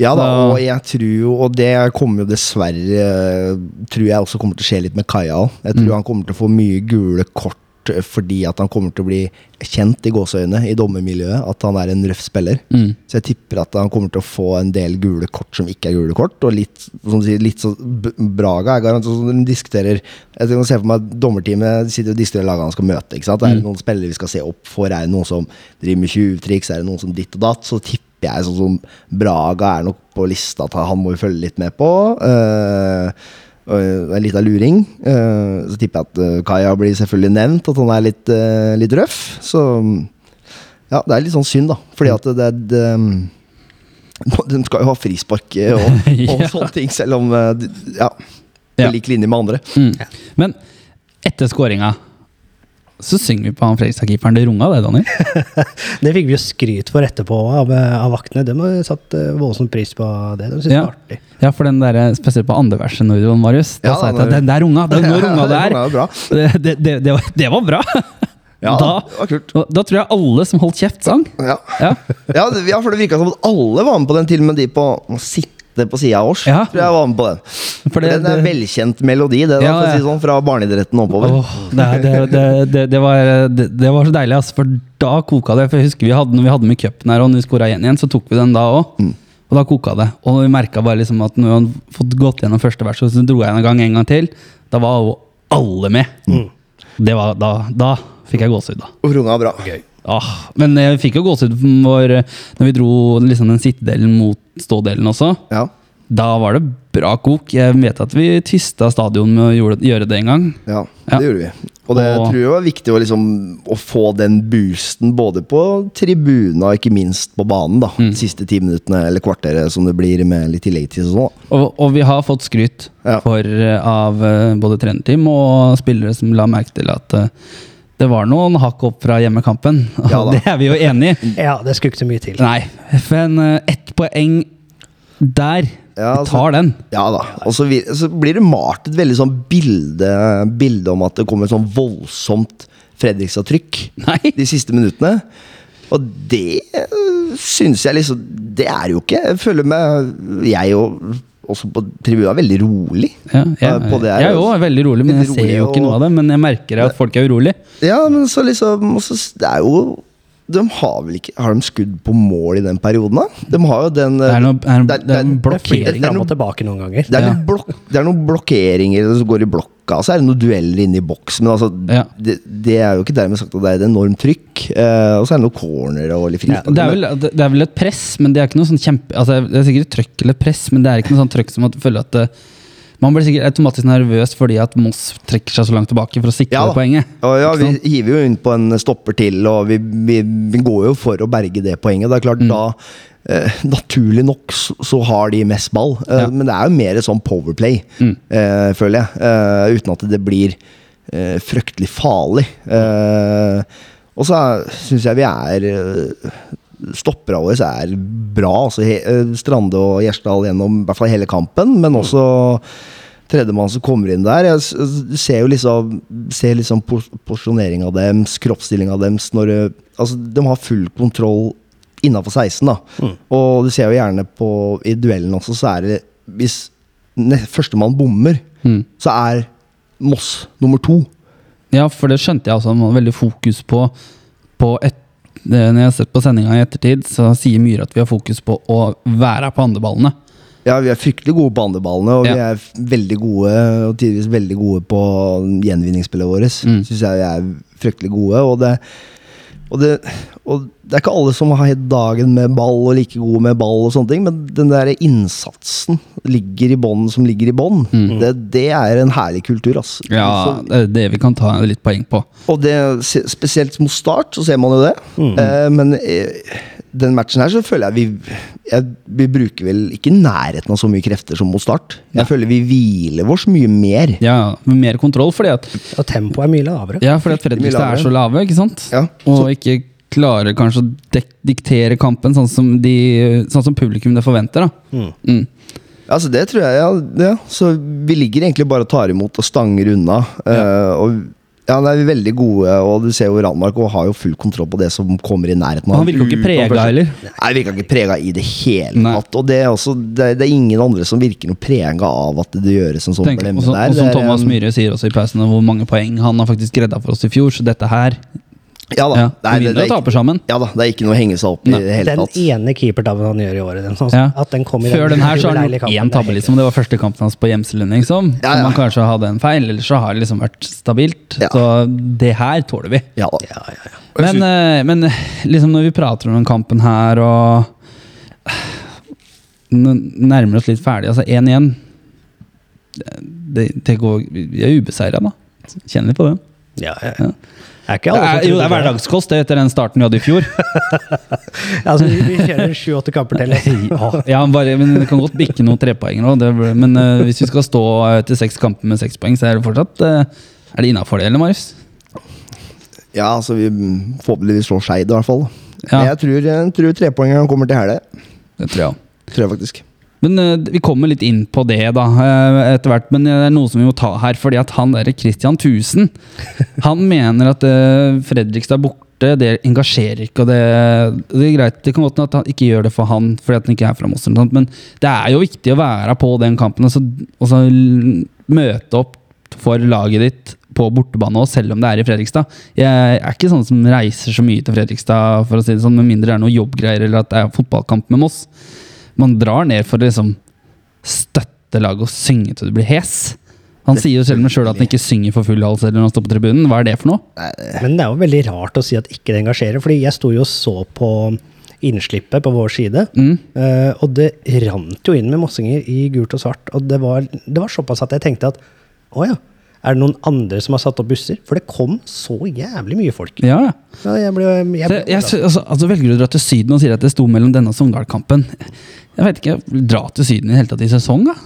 Ja da, og jeg tror jo, og det kommer jo dessverre Tror jeg også kommer til å skje litt med Kaja òg. Jeg tror Mm. han kommer til å få mye gule kort eh, fordi at han kommer til å bli kjent i gåseøyne i dommermiljøet. At han er en røff spiller. Mm. Så jeg tipper at han kommer til å få en del gule kort som ikke er gule kort. Og litt, som du sier, litt så Braga er garantert sånn de diskuterer Jeg kan se for meg at dommerteamet sitter og diskuterer lagene han skal møte. Ikke sant? Er det noen spillere vi skal se opp for? Er det noen som driver med tjuvtriks? Er det noen som ditt og datt? Så tipper jeg sånn som Braga er nok på lista til han må vi følge litt med på. Uh, en liten luring. Uh, så tipper jeg at eh, Kaja blir selvfølgelig nevnt, at han er litt, uh, litt røff. Så ja, det er litt sånn synd, da. Fordi at det, det, det De skal jo ha frispark og, og Ja. sånne ting, selv om Ja. På Ja. lik linje med andre. Mm. Men etter skåringa så synger vi på han Fredrikstad-keeperen. Det runga, det, Daniel. Det fikk vi jo skryt for etterpå av, av vaktene. De har satt eh, voldsom pris på det. De synes det Ja. var artig. Ja, for den der, spesielt på andre verset, når Marius. Da Ja, sa jeg når- at den der runga, det er runga det Ja, er. det var bra. Det, det, det, var, det var bra! Ja, da, det var kult. da tror jeg alle som holdt kjeft, sang. Ja. Ja. Ja, det, ja, for det virka som at alle var med på den, til og med de på å sitte på sida av oss. Ja. Tror jeg var med på den. For det- den er en velkjent melodi, det, da, Ja, for å si sånn, fra barneidretten oppover. Åh, det, det, det, var, det, det var så deilig, ass, for da koka det. For jeg husker vi hadde, når vi hadde med cupen her, og når vi skåra igjen igjen, så tok vi den da òg. Og da koka det. Og vi merka bare liksom at når vi hadde fått gått gjennom første vers, så dro jeg en gang en gang til. Da var jo alle med. Det var, da, da fikk jeg gåsehud, da. Og runga bra. Ah, men jeg fikk jo gåsehud når, når vi dro liksom den sittedelen mot stådelen også. Ja. Da var det bra kok. Jeg vet at vi tysta stadion med å gjøre, det en gang. Ja, Ja. det gjorde vi. Og det Og- tror jeg var viktig å, liksom, å få den boosten både på tribunen og ikke minst på banen. da Mm. Siste ti minuttene eller kvarteret som det blir med litt tillegg til sånn. Og, og vi har fått skryt Ja. for, eh, av eh, både trenerteam og spillere som la merke til at eh, det var noen hakk opp fra hjemmekampen. Ja det er vi jo enig i. Ja, det skulle ikke så mye til. Nei, men eh, ett poeng der. Ja, altså- tar den. Ja da. Og så, så blir det malt et veldig sånn bilde, bilde om at det kommer et sånn voldsomt Fredrikstad-trykk de siste minuttene. Og det syns jeg liksom Det er jo ikke Jeg føler meg Jeg og også på tribunen er veldig rolig. Ja, jeg, på det her, jeg er jo veldig rolig, men jeg ser jo ikke noe av det. Men jeg merker at folk er urolige. Ja, men så liksom også, Det er jo De har vel ikke Har de skudd på mål i den perioden, da? De har jo den Det er noe, er, det er- det er en det er- Det er blokkering. fint fram og tilbake noen ganger. Det er, Ja. litt blok, det er noen blokkeringer som går i blokka, og så er det noen dueller inne i boks. Men altså, Ja. det, det er jo ikke dermed sagt at det er et enormt trykk. Uh, og så er det noen corner og litt frispark. Det er, vel, det er vel et press, men det er ikke noe sånn kjempe altså Det er sikkert et trøkk eller press, men det er ikke noe sånn trøkk som at du føler at det, Man blir sikkert automatisk nervøs fordi at Moss trekker seg så langt tilbake for å sikre Ja poenget. Ja, ja, vi hiver jo inn på en stopper til, og vi, vi, vi går jo for å berge det poenget. Det er klart, Mm. da eh, Naturlig nok så, så har de mest ball, eh, Ja. men det er jo mer sånn powerplay, Mm. eh, føler jeg. Eh, uten at det blir eh, fryktelig farlig. Eh, og så syns jeg vi er eh, av våre er bra. Altså, eh, Strande og Gjersdal gjennom i hvert fall hele kampen, men også tredjemann som kommer inn der. Jeg ser jo liksom Ser liksom porsjoneringa deres, kroppsstillinga deres når Altså, de har full kontroll innafor 16, da. Og du ser jo gjerne på I duellen også, så er det Hvis førstemann bommer, Mm. så er Moss nummer to. Ja, for det skjønte jeg også. Man har veldig fokus på, på et, Når jeg har sett på sendinga i ettertid, så sier Myhre at vi har fokus på å være på andreballene. Ja, vi er fryktelig gode på andreballene, og vi er veldig gode Og tidvis veldig gode på gjenvinningsspillet vårt. Mm. Syns jeg vi er fryktelig gode. Og det, og, det, og det er ikke alle som har helt dagen med ball og like gode med ball, og sånne ting men den der innsatsen ligger i bånn som ligger i bånn. Det, det er en herlig kultur, ass. Mm. Ja, det er det vi kan ta litt poeng på. og det, spesielt mot start, så ser man jo det. Eh, men eh, den matchen her så føler jeg vi jeg, Vi bruker vel ikke nærheten av så mye krefter som mot start. Jeg Ja. føler vi hviler vårs mye mer. Ja, med mer kontroll, fordi at, Og tempoet er mye lavere. ja, fordi at Fredrikstad er så lave, ikke sant? Ja, Og ikke klarer kanskje å dek diktere kampen sånn som, de, sånn som publikum det forventer. da. Mm. Altså, det tror jeg, ja, ja. Så vi ligger egentlig bare og tar imot og stanger unna. eh, og ja, de er veldig gode, og du ser jo Ranmark og har jo full kontroll på det som kommer i nærheten av Han virker jo ikke prega heller. Nei, virka ikke prega i det hele Nei. tatt. Og det er, også, det, er, det er ingen andre som virker noe prega av at det gjøres en sånn Tenk, blemme der. og som Thomas um, Myhre sier også i pausen, hvor mange poeng han har faktisk redda for oss i fjor. Så dette her Ja da. ja, Nei, det, det, er taper ikke, sammen. ja da, det er ikke noe å henge seg opp i det hele Den tatt. ene keepertabben han gjør i året, den, sånn, Ja. at den kom i Før den her så har han gjort én det tabbe, liksom. Det var første kampen hans på Gjemselund, liksom. Ja, ja. man kanskje hadde en feil, eller så har det liksom vært stabilt. Ja. Så det her tåler vi. Ja da. Ja, ja, ja. Men, eh, men liksom når vi prater om den kampen her og nærmer oss litt ferdig, altså 1-1 det, det går Vi er ubeseira, da. Kjenner litt på det. ja, ja. Ja. Det er ikke Det alle som er, jo, det er hverdagskost det etter den starten vi hadde i fjor. Altså, vi, vi kjører sju-åtte kamper til. Ja, bare, men Det kan godt bikke noen trepoenger òg. Men uh, hvis vi skal stå etter seks kamper med seks poeng, så er det fortsatt uh, Er det innafor det, eller, Marius? Ja, altså vi forhåpentligvis slår Skeid, i hvert fall. Ja. Men jeg tror, jeg tror trepoengeren kommer til helga. Det tror jeg òg. Tror jeg faktisk. Men uh, vi kommer litt inn på det da, uh, etter hvert. Men det er noe som vi må ta her. fordi at han der Christian Thusen Han mener at uh, Fredrikstad borte, det engasjerer ikke. og Det, det er greit, det kan godt hende at han ikke gjør det for han fordi at han ikke er fra Moss. Men det er jo viktig å være på den kampen og så, og så møte opp for laget ditt på bortebane også, selv om det er i Fredrikstad. Jeg er ikke sånn som reiser så mye til Fredrikstad, for å si det sånn, med mindre det er noe jobbgreier eller at det er fotballkamp med Moss. Man drar ned for å liksom støtte laget og synge til du blir hes. Han sier jo selv om selv at han ikke synger for full hals eller når han står på tribunen. Hva er det for noe? Men det er jo veldig rart å si at ikke det engasjerer, fordi jeg sto jo og så på innslippet på vår side, Mm. eh, og det rant jo inn med mossinger i gult og svart, og det var, det var såpass at jeg tenkte at å ja, er det noen andre som har satt opp busser? For det kom så jævlig mye folk. Ja, ja. Jeg ble, jeg ble jeg, sy- altså, altså velger du å dra til Syden og sier at det sto mellom denne og Sogndal-kampen. Jeg vet ikke, Dra til Syden i det hele tatt i sesong, da?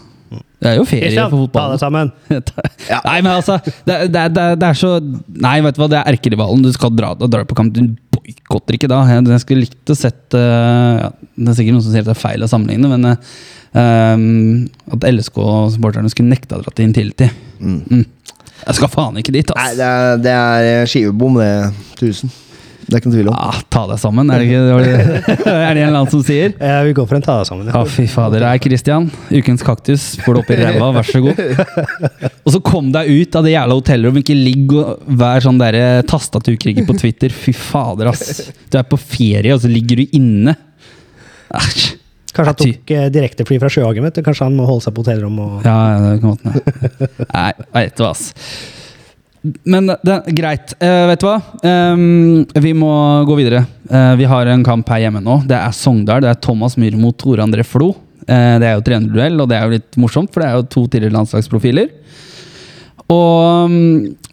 Det er jo ferie Christian, for ta det sammen! Nei, men altså det, det, det, det er så Nei, vet du hva, det er erkerivalen. Du skal dra, dra på kamp. Du boikotter ikke da. Jeg, jeg skulle likt å sett ja, Det er sikkert noen som sier at det er feil å sammenligne, men eh, ehm, at LSK-supporterne skulle nekta å dra til Intility. Mm. Jeg skal faen ikke dit, Nei, det er, det er skivebom, det. 1000. Det er ikke noe tvil om. Ah, ta deg sammen, er det ikke er det, er det en eller annen som sier? Ja, vi går for en ta deg sammen. Ja, fy fader. Nei, Christian. Ukens kaktus får du opp i ræva, vær så god. Og så kom deg ut av det jævla hotellrommet. Ikke ligg og vær sånn derre tastaturkriger på Twitter. Fy fader, ass. Du er på ferie, og så ligger du inne. Æsj. Kanskje han tok eh, direktefly fra Sjøhagen, vet du. Kanskje han må holde seg på hotellrom og Ja, ja, det kan godt. Nei, vet du hva, ass. Men det greit. Uh, vet du hva? Um, vi må gå videre. Uh, vi har en kamp her hjemme nå. Det er Sogndal. Det er Thomas Myhr mot Tore André Flo. Uh, det er jo trenerduell, og det er jo litt morsomt, for det er jo to tidligere landslagsprofiler. Og um,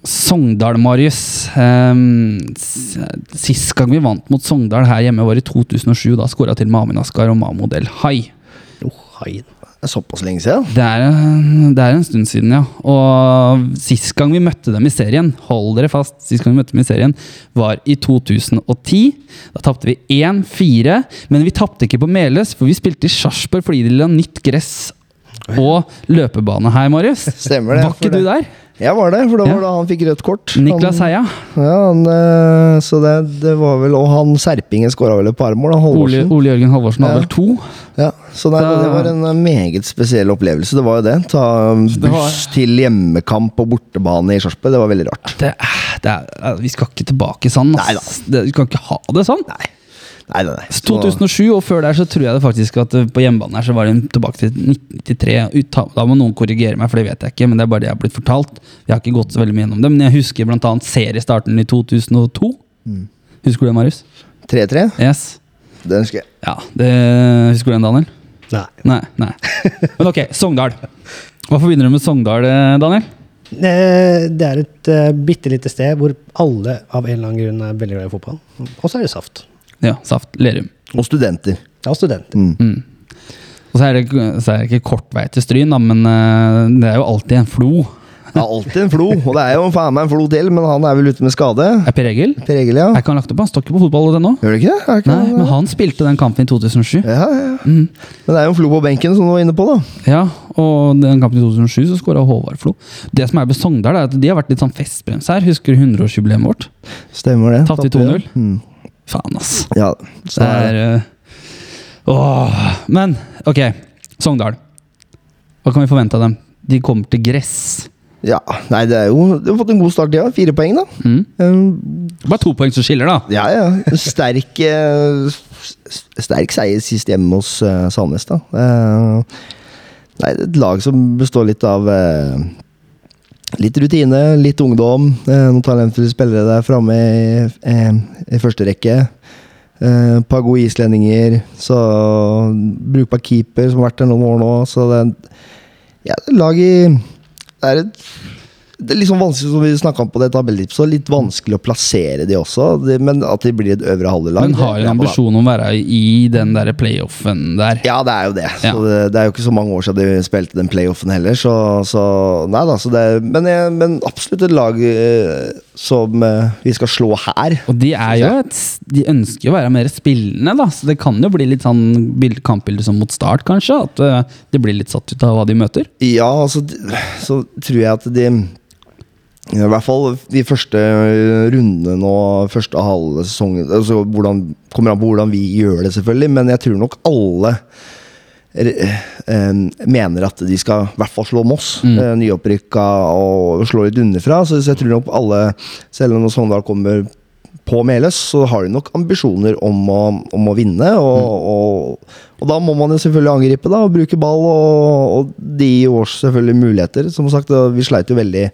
Sogndal, Marius um, Sist gang vi vant mot Sogndal her hjemme, var i 2007. Da skåra til Mamin Askar og Mahmoud El Hai. oh, hei. Det er såpass lenge siden. Det er, det er en stund siden, ja. Og sist gang vi møtte dem i serien, hold dere fast, sist gang vi møtte dem i serien, var i 2010. Da tapte vi 1-4, men vi tapte ikke på Meløs, for vi spilte i Sarpsborg fordi de la nytt gress og løpebane her, Marius. Stemmer det. Var ikke du der? Jeg var det, for da Ja. var det han fikk rødt kort. Niklas Heia. Ja, han, eh, så det, det var vel Og han Serpingen skåra vel et par mål, Ole, Ole Jørgen Halvorsen hadde vel to. Ja, så det, Da- det var en eh, meget spesiell opplevelse. Det var jo det. Ta buss var- til hjemmekamp på bortebane i Sarpsborg. Det var veldig rart. Det, det er, vi skal ikke tilbake sånn. ass. Det, vi kan ikke ha det sånn. Nei. Nei, nei, nei. Så- 2007, og før der så tror jeg det faktisk at eh, på hjemmebane her så var det tilbake til 1993. Da må noen korrigere meg, for det vet jeg ikke, men det er bare det jeg har blitt fortalt. Jeg har ikke gått så veldig mye gjennom det, men jeg husker bl.a. seriestarten i 2002. Mm. Husker du det, Marius? 3-3, Yes. det ønsker jeg. Ja, det Husker du den, Daniel? Nei. Nei. nei. Men ok, Sogndal. Hva forbinder du med Sogndal, eh, Daniel? Eh, Det er et uh, bitte lite sted hvor alle av en eller annen grunn er veldig glad i fotball. Og så er det saft. Ja, Saft. Lerum. Og studenter. Ja, studenter. Mm. Og så er, det, så er det ikke kort vei til Stryn, da, men uh, det er jo alltid en flo Det er alltid en flo, og det er jo faen meg en flo til, men han er vel ute med skade. Er Per Egil? Per Egil, ja. Er ikke han lagt opp? Han står ikke på fotball ennå. Gjør det ikke? Er Nei, men han spilte den kampen i 2007. ja, ja. Mm. Men det er jo en flo på benken, som du var inne på, da. Ja, og den kampen i 2007 så skåra Håvard Flo. Det som er med Sogndal, er at de har vært litt sånn festbrems her. Husker du 100-årsjubileet vårt? Stemmer det. Tatt i Tapte, 2-0. Mm. Faen, ass. Ja, så Det er eh, Åh. Men ok, Sogndal. Hva kan vi forvente av dem? De kommer til gress. Ja, nei, det er jo De har fått en god start, ja. Fire poeng, da. Mm. Um, Bare to poeng som skiller, da. ja, ja. Sterk eh, Sterk seier sist hjemme hos uh, Sandnes, da. Uh, nei, det er et lag som består litt av eh, Litt rutine, litt ungdom. eh, noen talentfulle spillere der framme i, eh, i første rekke. Eh, Et par gode islendinger. Så brukbar keeper som har vært der noen år nå. Så det ja, lag i Det er et det er sånn vanskelig som vi snakket om på det tabelltipset, litt vanskelig å plassere de også. Det, men at de blir et øvre halvdelag. Men har en ambisjon om å være i den der playoffen der. Ja, det er jo det. Ja. Så det, det er jo ikke så mange år siden de spilte den playoffen heller. Så, så nei da, så det men, men absolutt et lag eh, som eh, vi skal slå her. Og de er jo et De ønsker å være mer spillende, da. Så det kan jo bli litt sånn bild- kampbilde som mot start, kanskje. At de det blir litt satt ut av hva de møter. Ja, altså, så tror jeg at de i hvert fall de første rundene nå, første halve sesongen altså hvordan, Kommer an på hvordan vi gjør det, selvfølgelig, men jeg tror nok alle eh, mener at de skal i hvert fall slå Moss, Mm. eh, nyopprykka, og slå litt underfra. Så, jeg tror nok alle, selv om Sogndal kommer på Meløs, så har de nok ambisjoner om å, om å vinne. Og, og, og da må man jo selvfølgelig angripe da, og bruke ball, og, og de gir oss selvfølgelig muligheter. Som sagt, vi sleit jo veldig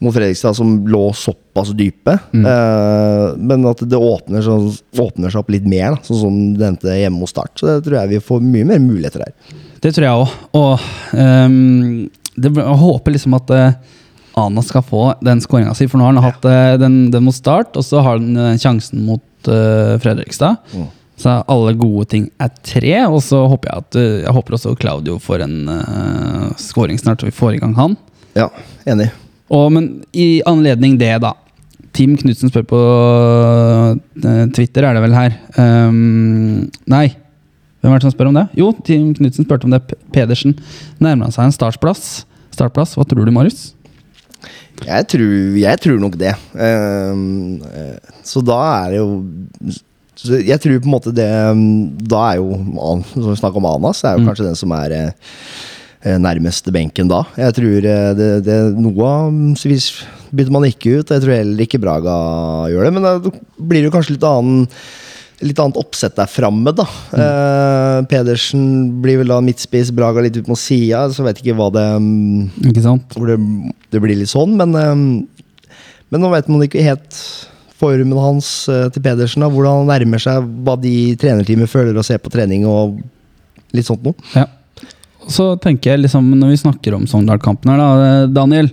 mot Fredrikstad, som lå såpass dype. Eh, men at det åpner, så, åpner seg opp litt mer, da, sånn som det endte hjemme hos Start. Så det tror jeg vi får mye mer muligheter der. Det tror jeg òg. Og um, det, jeg håper liksom at uh, Ana skal få den skåringa si, for nå har han hatt uh, den, den mot start, og så har han uh, sjansen mot Fredrikstad. Mm. Så alle gode ting er tre, og så håper jeg at Jeg håper også Claudio får en uh, skåring snart, så vi får i gang han. Ja, enig. Og, men i anledning det, da. Tim Knutsen spør på eh, Twitter, er det vel her. Um, nei, hvem er det som spør om det? Jo, Tim Knutsen spurte om det. Pedersen nærmer seg en startplass. Startplass, Hva tror du, Marius? Jeg tror, jeg tror nok det. Ehm, eh, så da er det jo så Jeg tror på en måte det Da er jo Snakk om Anas, er jo kanskje den som er eh, eh, benken da. Jeg tror eh, det, det Noe bytter man ikke ut. Jeg tror heller ikke Braga gjør det. Men da blir det jo kanskje litt annen Litt annet oppsett der framme, da. Eh, Pedersen blir vel da midtspiss, Braga litt ut mot sida. Så vet ikke hva det mm, Ikke sant? hvor det, det blir litt sånn, men ehm, Men nå vet man ikke helt formen hans eh, til Pedersen. Da, hvordan han nærmer seg, hva de trenerteamet føler og ser på trening og litt sånt noe. Ja. Så tenker jeg liksom, når vi snakker om Sogndal-kampen her, da, eh, Daniel.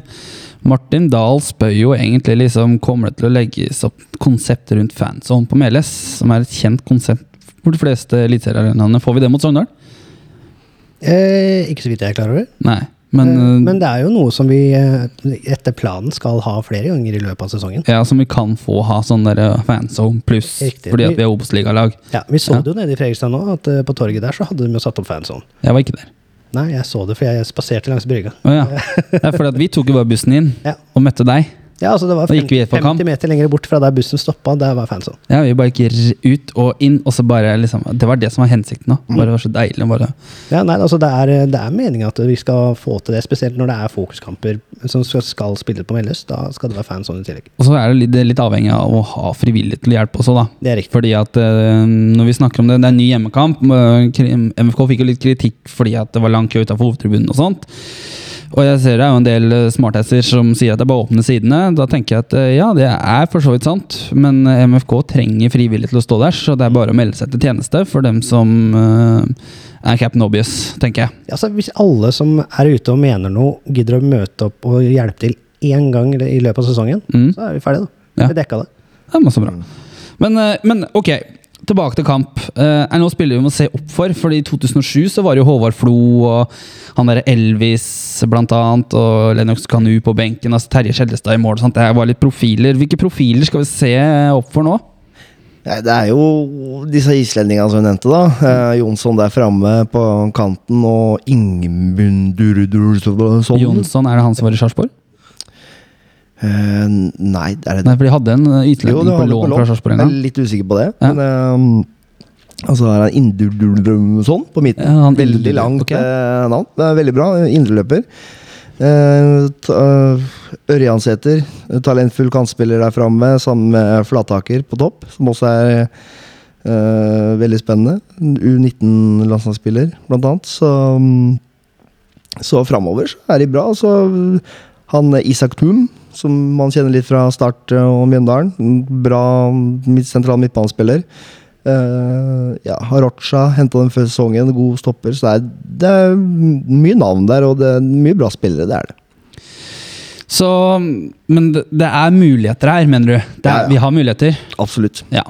Martin Dahl spør jo egentlig liksom Kommer det til å legges opp konsept rundt fanzone på Meløs, som er et kjent konsept for de fleste eliteseriearenaene? Får vi det mot Sogndal? Eh, ikke så vidt jeg er klar over. Nei. Men, Eh, eh, men det er jo noe som vi eh, etter planen skal ha flere ganger i løpet av sesongen. ja, som vi kan få ha sånn der fanzone pluss, fordi at vi er Obos-ligalag. Ja, Vi så Ja. det jo nede i Fredrikstad nå, at på torget der så hadde de jo satt opp fanzone. Jeg var ikke der. Nei, jeg så det, for jeg spaserte langs brygga. Oh, ja. Er fordi at vi tok jo bare bussen inn Ja. og møtte deg. Ja, altså det var Da gikk vi 50, 50 meter lenger bort fra der bussen stoppa, der var fanzone. Ja, Vi bare gikk ut og inn, og så bare liksom Det var det som var hensikten. da Bare Det var så deilig å bare Ja, nei, altså det er, det er meninga at vi skal få til det, spesielt når det er fokuskamper som skal, skal spille på Melløs. Da skal det være fanzone i tillegg. Og så er det litt, det er litt avhengig av å ha frivillige til hjelp også, da. Det er riktig. Fordi at eh, når vi snakker om det, det er en ny hjemmekamp. eh, MFK fikk jo litt kritikk fordi at det var lang kø utafor hovedtribunen og sånt. Og jeg ser det er jo en del eh, som sier at det er bare å åpne sidene. Da tenker jeg at eh, ja, det er for så vidt sant, men eh, MFK trenger frivillige til å stå der, så det er bare å melde seg til tjeneste for dem som er Captain Obvious, tenker jeg. Altså, hvis alle som er ute og mener noe, gidder å møte opp og hjelpe til én gang i løpet av sesongen, Mm. så er vi ferdige, da. Ja. Vi dekka det. Det er masse bra. Men, eh, men ok, tilbake til kamp. Eh, er noen spillere vi må se opp for. For I 2007 så var det jo Håvard Flo og han derre Elvis blant annet, og Lennox Kanu på benken. altså Terje Skjellestad i mål. Sant? sånt. Det var litt profiler. Hvilke profiler skal vi se opp for nå? Det er jo disse islendingene som vi nevnte, da. Eh, Jonsson der framme på kanten, og Ingemundurdursson. Jonsson, er det han som var i Sarpsborg? Eh, nei, er det Nei, for de hadde en Jo, utlending på lån fra Sarpsborg en Jeg er litt usikker på det. Ja. Men um, altså er han Indurdurumsson på midten. Ja, veldig langt okay. uh, navn. Det er veldig bra. Indreløper. Uh, Ørjansæter, talentfull kantspiller der framme, sammen med Flataker på topp, som også er uh, veldig spennende. U19-landslagsspiller, blant annet. Så, um, så framover så er de bra. Så han Isak Thum, som man kjenner litt fra Start og Mjøndalen. Bra midt, sentral midtbanespiller. Uh, ja, Harocha henta den før sesongen, god stopper. Så det er, det er mye navn der, og det er mye bra spillere. Det er det. Så, men det, det er muligheter her, mener du? Er, Ja, ja. Vi har muligheter? Absolutt. Ja.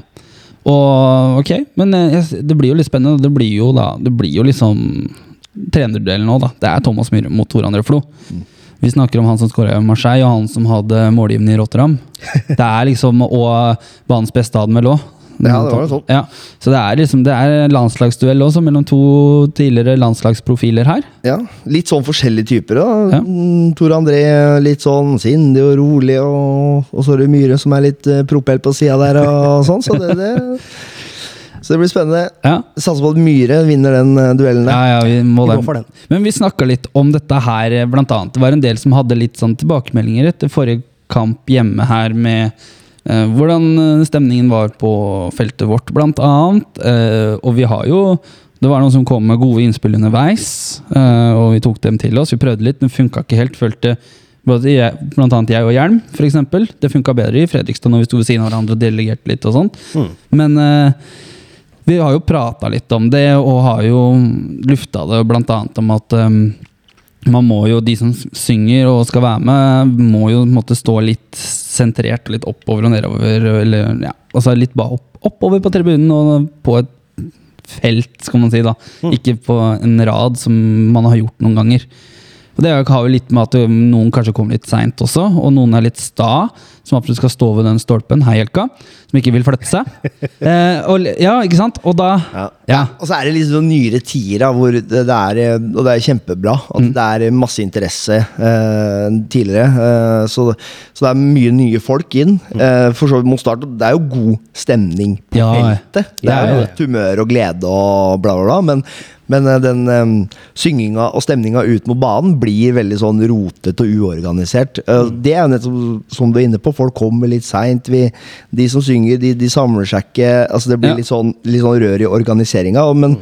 Og ok, men eh, det blir jo litt spennende. Det blir jo da Det blir jo liksom trenerdelen nå, da. Det er Thomas Myhre mot Tor André Flo. Vi snakker om han som skåra i Marseille, og han som hadde målgivende i Rotterdam. Det er liksom Og banens beste hadde vel òg. Ja, det var jo sånn. Ja, så det er liksom Det er landslagsduell også, mellom to tidligere landslagsprofiler her. Ja, Litt sånn forskjellige typer. da Ja. Mm, Tor André litt sånn sindig og rolig, og, og så er det Myhre som er litt uh, propell på sida der, og sånn. Så det, det, så det blir spennende. Ja, Satser på at Myhre vinner den eh, duellen ja, ja vi må Vi for den. Men vi snakka litt om dette her, eh, blant annet. Det var en del som hadde litt sånn tilbakemeldinger etter forrige kamp hjemme her med eh, hvordan eh, stemningen var på feltet vårt, blant annet. Eh, og vi har jo Det var noen som kom med gode innspill underveis, eh, og vi tok dem til oss. Vi prøvde litt, men funka ikke helt. Følte både jeg, blant annet jeg og Hjelm, f.eks. Det funka bedre i Fredrikstad når vi sto ved siden av hverandre og delegerte litt og sånt. Men eh, vi har jo prata litt om det, og har jo lufta det annet om at um, man må jo, de som synger og skal være med, må jo måtte stå litt sentrert litt oppover og nedover. Eller, ja, altså litt bare opp, oppover på tribunen og på et felt, skal man si. da. Ikke på en rad, som man har gjort noen ganger. Og Det har jo litt med at noen kanskje kommer litt seint også, og noen er litt sta, som absolutt skal stå ved den stolpen. Hei, Jelka. Som ikke vil flytte seg. Eh, og, ja, ikke sant? Og da Ja. Ja. Og så er det liksom sånn nyere tider, da, hvor det, det er eh, Og det er kjempebra at Mm. det er masse interesse eh, tidligere. Eh, så, så det er mye nye folk inn. Eh, for så vidt mot start. Det er jo god stemning på Mm. Ja, feltet. Det er jo et humør og glede og bla, bla, bla. Men, men eh, den um, synginga og stemninga ut mot banen blir veldig sånn rotete og uorganisert. Mm. Det er jo nettopp som du er inne på, folk kommer litt seint. De som synger, de, de samler seg ikke. Altså det blir Ja. litt, sånn, litt sånn rør i organiseringa. Men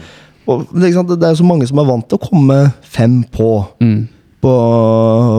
og, det, er det jo så mange som er vant til å komme fem på. Mm. på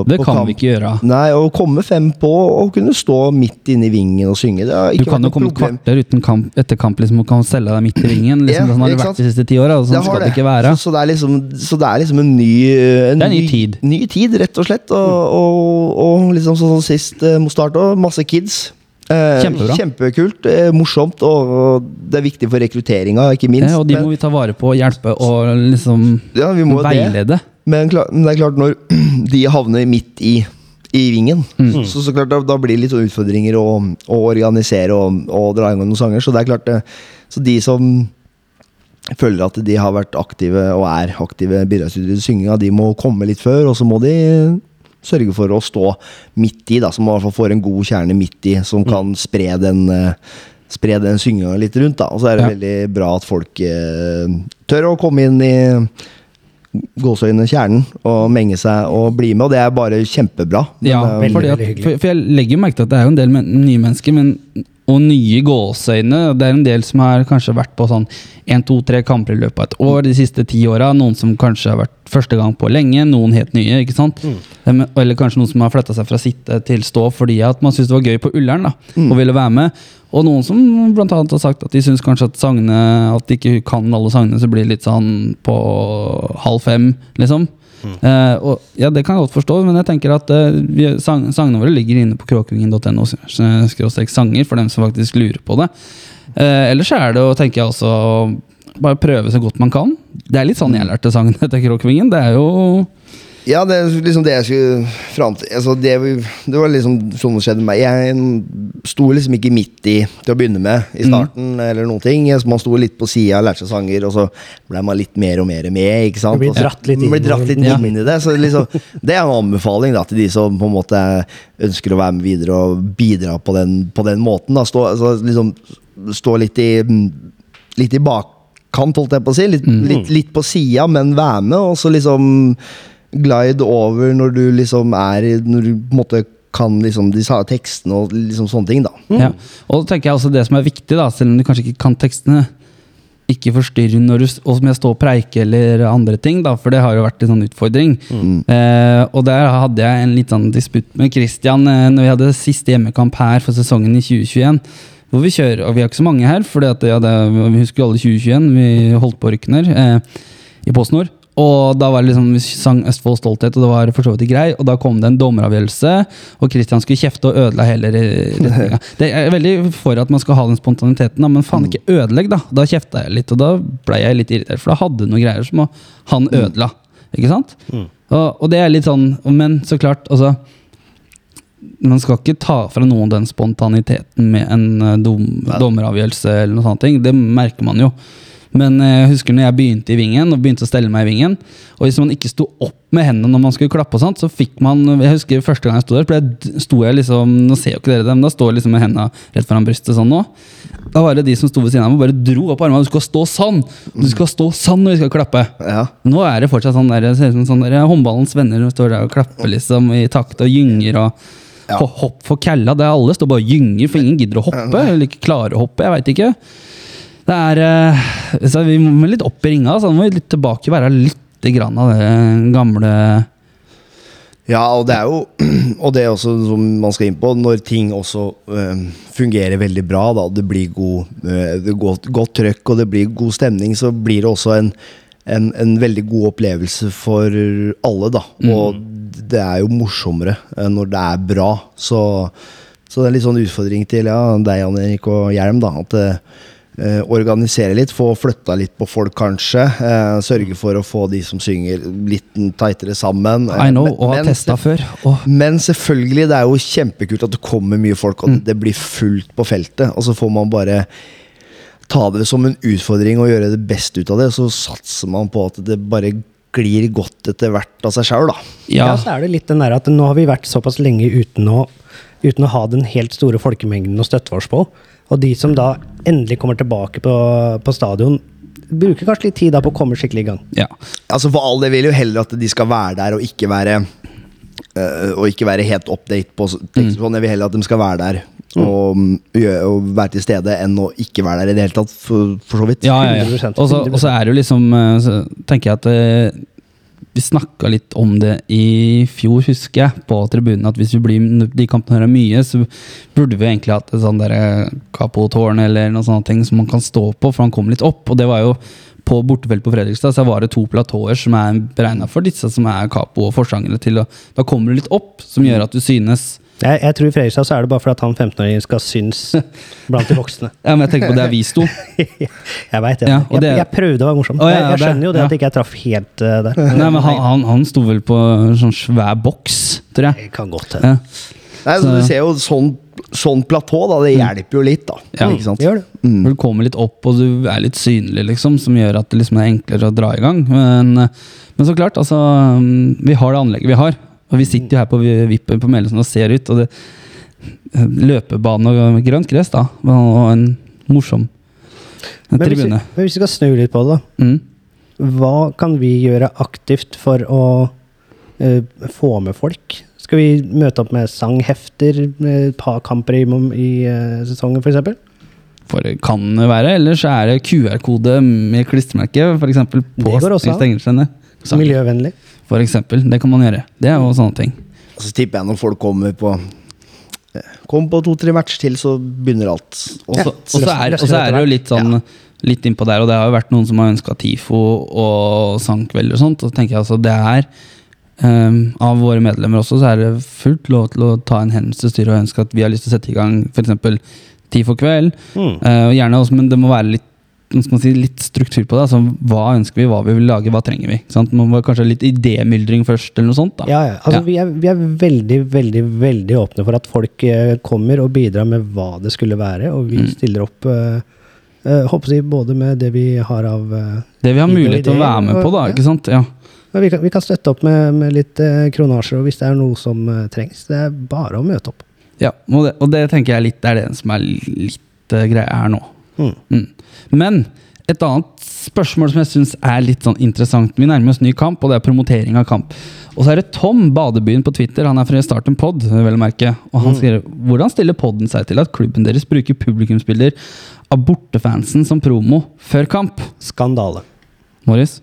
Det på kan kamp. vi ikke gjøre. Nei, å komme fem på og kunne stå midt inne i vingen og synge, det Du kan jo komme problem. kvarter uten kamp, etter kamp liksom, og kan stelle deg midt i vingen. Liksom, Ja, sånn har det vært de siste ti åra. Sånn skal det ikke være. Så, så, det er liksom, så det er liksom en ny en Det er en ny tid. Ny tid, rett og slett. Og, og, og liksom sånn som sist uh, mot start òg, masse kids. Eh, Kjempebra. Kjempekult, eh, morsomt, og, det er viktig for rekrutteringa, ikke minst. Ja, og de må vi ta vare på og hjelpe og liksom ja, vi må jo det. veilede. Men, det er klart, når de havner midt i, i vingen, Mm. så, så klart da, da blir det litt sånn utfordringer å, å organisere og, og dra i gang noen sanger. Så det er klart Så de som føler at de har vært aktive og er aktive bidragsytere i synginga, de må komme litt før, og så må de sørge for å stå midt i, da, som i hvert fall får en god kjerne midt i, som kan spre den eh, Spre den synginga litt rundt. da Og så er det Ja. veldig bra at folk eh, tør å komme inn i gåseøyne kjernen og menge seg og bli med, og det er bare kjempebra. Men, Ja, eh, veldig, fordi at, veldig hyggelig. for, for jeg legger jo merke til at det er jo en del men, nye mennesker, men, og nye gåseøyne. Det er en del som har kanskje vært på sånn én, to, tre kamper i løpet av et år de siste ti åra. Noen som kanskje har vært første gang på lenge, noen helt nye. ikke sant? Mm. Eller kanskje noen som har flytta seg fra sitte til stå fordi at man syntes det var gøy på Ullern da, og ville være med. Og noen som blant annet har sagt at de syns kanskje at sangene At de ikke kan alle sangene, så blir det litt sånn på halv fem, liksom. Eh, og, ja, Det kan jeg godt forstå, men jeg tenker at uh, vi, sang, sangene våre ligger inne på kråkevingen.no sanger, for dem som faktisk lurer på det. Uh, ellers er det å tenke også, bare prøve så godt man kan. Det er litt sånn jeg lærte sangen til Kråkevingen. Det er jo Ja, det er liksom det jeg skulle fram til. Altså, det, det var liksom sånn det skjedde med meg. Jeg sto liksom ikke midt i til å begynne med i starten, eller noen ting. Så Man sto litt på sida, lærte seg sanger, og så ble man litt mer og mer med. ikke sant? Blir dratt litt inn blir dratt litt i- inn i det. Så liksom, det er en anbefaling da, til de som på en måte ønsker å være med videre og bidra på den, på den måten. da, Stå, altså, liksom, stå litt i litt i bakkant, holdt jeg på å si. Litt, litt, litt på sida, men være med, og så liksom glide over når du liksom er i- Når du på en måte kan liksom de tekstene og liksom sånne ting, da. Ja. Og så tenker jeg også det som er viktig, da, selv om du kanskje ikke kan tekstene, ikke forstyrre når du og som jeg står og preiker eller andre ting, da, for det har jo vært en sånn utfordring. Eh, og der hadde jeg en litt sånn disputt med Christian eh, når vi hadde siste hjemmekamp her for sesongen i 2021. Hvor vi kjører, og vi er ikke så mange her, for ja, vi husker jo alle 2021. Vi holdt på å rykke ned eh, i PostNord. Og da var det liksom, vi sang Østfold stolthet, og det var for så vidt grei. Og da kom det en dommeravgjørelse, og Christian skulle kjefte og ødela hele retninga. Det er veldig for at man skal ha den spontaniteten, da, men faen ikke ødelegg, da. Da kjefta jeg litt, og da ble jeg litt irritert, for da hadde du noen greier som han ødela. Ikke sant? Og, og det er litt sånn Men så klart, altså man skal ikke ta fra noen den spontaniteten med en eh, dom, dommeravgjørelse eller noe sånt. Det merker man jo. Men eh, jeg husker når jeg begynte i vingen, og begynte å stelle meg i vingen, og hvis man ikke sto opp med hendene når man skulle klappe, og sånt, så fikk man Jeg husker første gang jeg sto der, ble sto jeg liksom Nå ser jo ikke dere det, men da står jeg liksom med hendene rett foran brystet sånn nå. Da var det de som sto ved siden av meg, bare dro opp armene. Du skal stå sånn! Du skal stå sånn når vi skal klappe! Ja. Nå er det fortsatt sånn der, ser ut som sånn der håndballens venner står der og klapper liksom i takt og gynger og Ja. hopp for kælla. Det er alle står bare og gynger, for ingen gidder å hoppe. Eller ikke klarer å hoppe, jeg veit ikke. Det er eh, så Vi må litt opp i ringa. Så nå må vi litt tilbake være litt grann av det gamle Ja, og det er jo Og det er også som man skal inn på, når ting også øh, fungerer veldig bra, da, det blir god, øh, det godt, godt trøkk og det blir god stemning, så blir det også en, en, en veldig god opplevelse for alle, da. Og det er jo morsommere når det er bra. Så, så det er litt sånn utfordring til ja, deg, Jan Erik og Hjelm, da. At eh, organisere litt, få flytta litt på folk, kanskje. Eh, sørge for å få de som synger, litt tightere sammen. Eh, I know, men- og har testa før. Oh. men selvfølgelig, det er jo kjempekult at det kommer mye folk, og det blir fullt på feltet. Og så får man bare ta det som en utfordring og gjøre det beste ut av det. Så satser man på at det bare glir godt etter hvert av seg sjøl, da. Ja. Ja, så er det litt den der at nå har vi vært såpass lenge uten å, uten å ha den helt store folkemengden å støtte oss på. Og de som da endelig kommer tilbake på, på stadion, bruker kanskje litt tid da på å komme skikkelig i gang. ja. Altså For all del vil jo heller at de skal være der og ikke være øh, Og ikke være helt update på s- tekst. Sånn, jeg vil heller at de skal være der og, mm, og være til stede, enn å ikke være der i det hele tatt, for, for så vidt. Ja, ja, ja. Og så er det jo liksom Så tenker jeg at eh, vi snakka litt om det i fjor, husker jeg, på tribunen. At hvis vi blir de kampene her er mye, så burde vi egentlig hatt et sånn derre Capo-tårn eller sånne ting som man kan stå på, for han kom litt opp. Og det var jo på bortefelt på Fredrikstad så var det to platåer som er beregna for disse som er capo og forsangere til. Da kommer du litt opp, som gjør at du synes Jeg, jeg tror i Fredrikstad så er det bare for at han 15-åringen skal synes blant de voksne. Ja, men jeg tenker på der vi sto. jeg veit det. Ja, og jeg, det- jeg prøvde å være morsom. Å, ja, jeg, jeg det- skjønner jo det ja. at ikke jeg traff helt uh, der. Nei, men han, han, han sto vel på en sånn svær boks, tror jeg. Det kan godt hende. Ja. Nei, så Så- Du ser jo sånn, sånn platå, da. Det hjelper jo litt, da. Ja. Ikke sant? Det gjør det. Mm. du kommer litt opp og du er litt synlig, liksom, som gjør at det liksom er enklere å dra i gang. Men, men så klart, altså Vi har det anlegget vi har. Og vi sitter jo her på vippen på Meløsen og ser ut. Og det løpebane og grønt gress, da. Og en morsom Men hvis, vi, men hvis vi skal snu litt på det, da. Mm. Hva kan vi gjøre aktivt for å uh, få med folk? Skal vi møte opp med sanghefter, med et par kamper i, i uh, sesongen f.eks.? For det kan være. Ellers er det QR-kode med klistremerke, f.eks. på Det går også an. stengelsene. Miljøvennlig. For eksempel. Det kan man gjøre. Det er jo sånne ting. Og så tipper jeg når folk kommer på Kom Kommer på to-tre matcher til, så begynner alt. Og så er, og så er det jo litt sånn Litt innpå der, og det har jo vært noen som har ønska TIFO og Sankveld og sånt. Og så tenker jeg altså det er um, Av våre medlemmer også, så er det fullt lov til å ta en hendelse til styret og ønske at vi har lyst til å sette i gang f.eks. TIFO-kveld. Mm. Uh, gjerne også, men det må være litt, si, litt struktur på det. Altså, hva ønsker vi, hva vi vil lage, hva trenger vi? Sant? Man må kanskje litt idémyldring først, eller noe sånt. Ja, ja. Altså. Vi, er, vi er veldig, veldig veldig åpne for at folk eh, kommer og bidrar med hva det skulle være, og vi Mm. stiller opp Uh, håper jeg, både med det vi har av uh, Det vi har mulighet til å være med på, da. ja. ikke sant? Ja. vi, kan, vi kan støtte opp med, med litt uh, kronasjer, hvis det er noe som uh, trengs. Det er bare å møte opp. Ja, og det, og det tenker jeg litt er det som er litt uh, greia her nå. Mm. Mm. Men et annet spørsmål som jeg syns er litt sånn interessant Vi nærmer oss ny kamp, og det er promotering av kamp. Og så er det Tom Badebyen på Twitter, han er fra Start en pod, vel å merke. Og han skriver hvordan stiller podden seg til at klubben deres bruker publikumsbilder av bortefansen som promo før kamp? Skandale. Morris?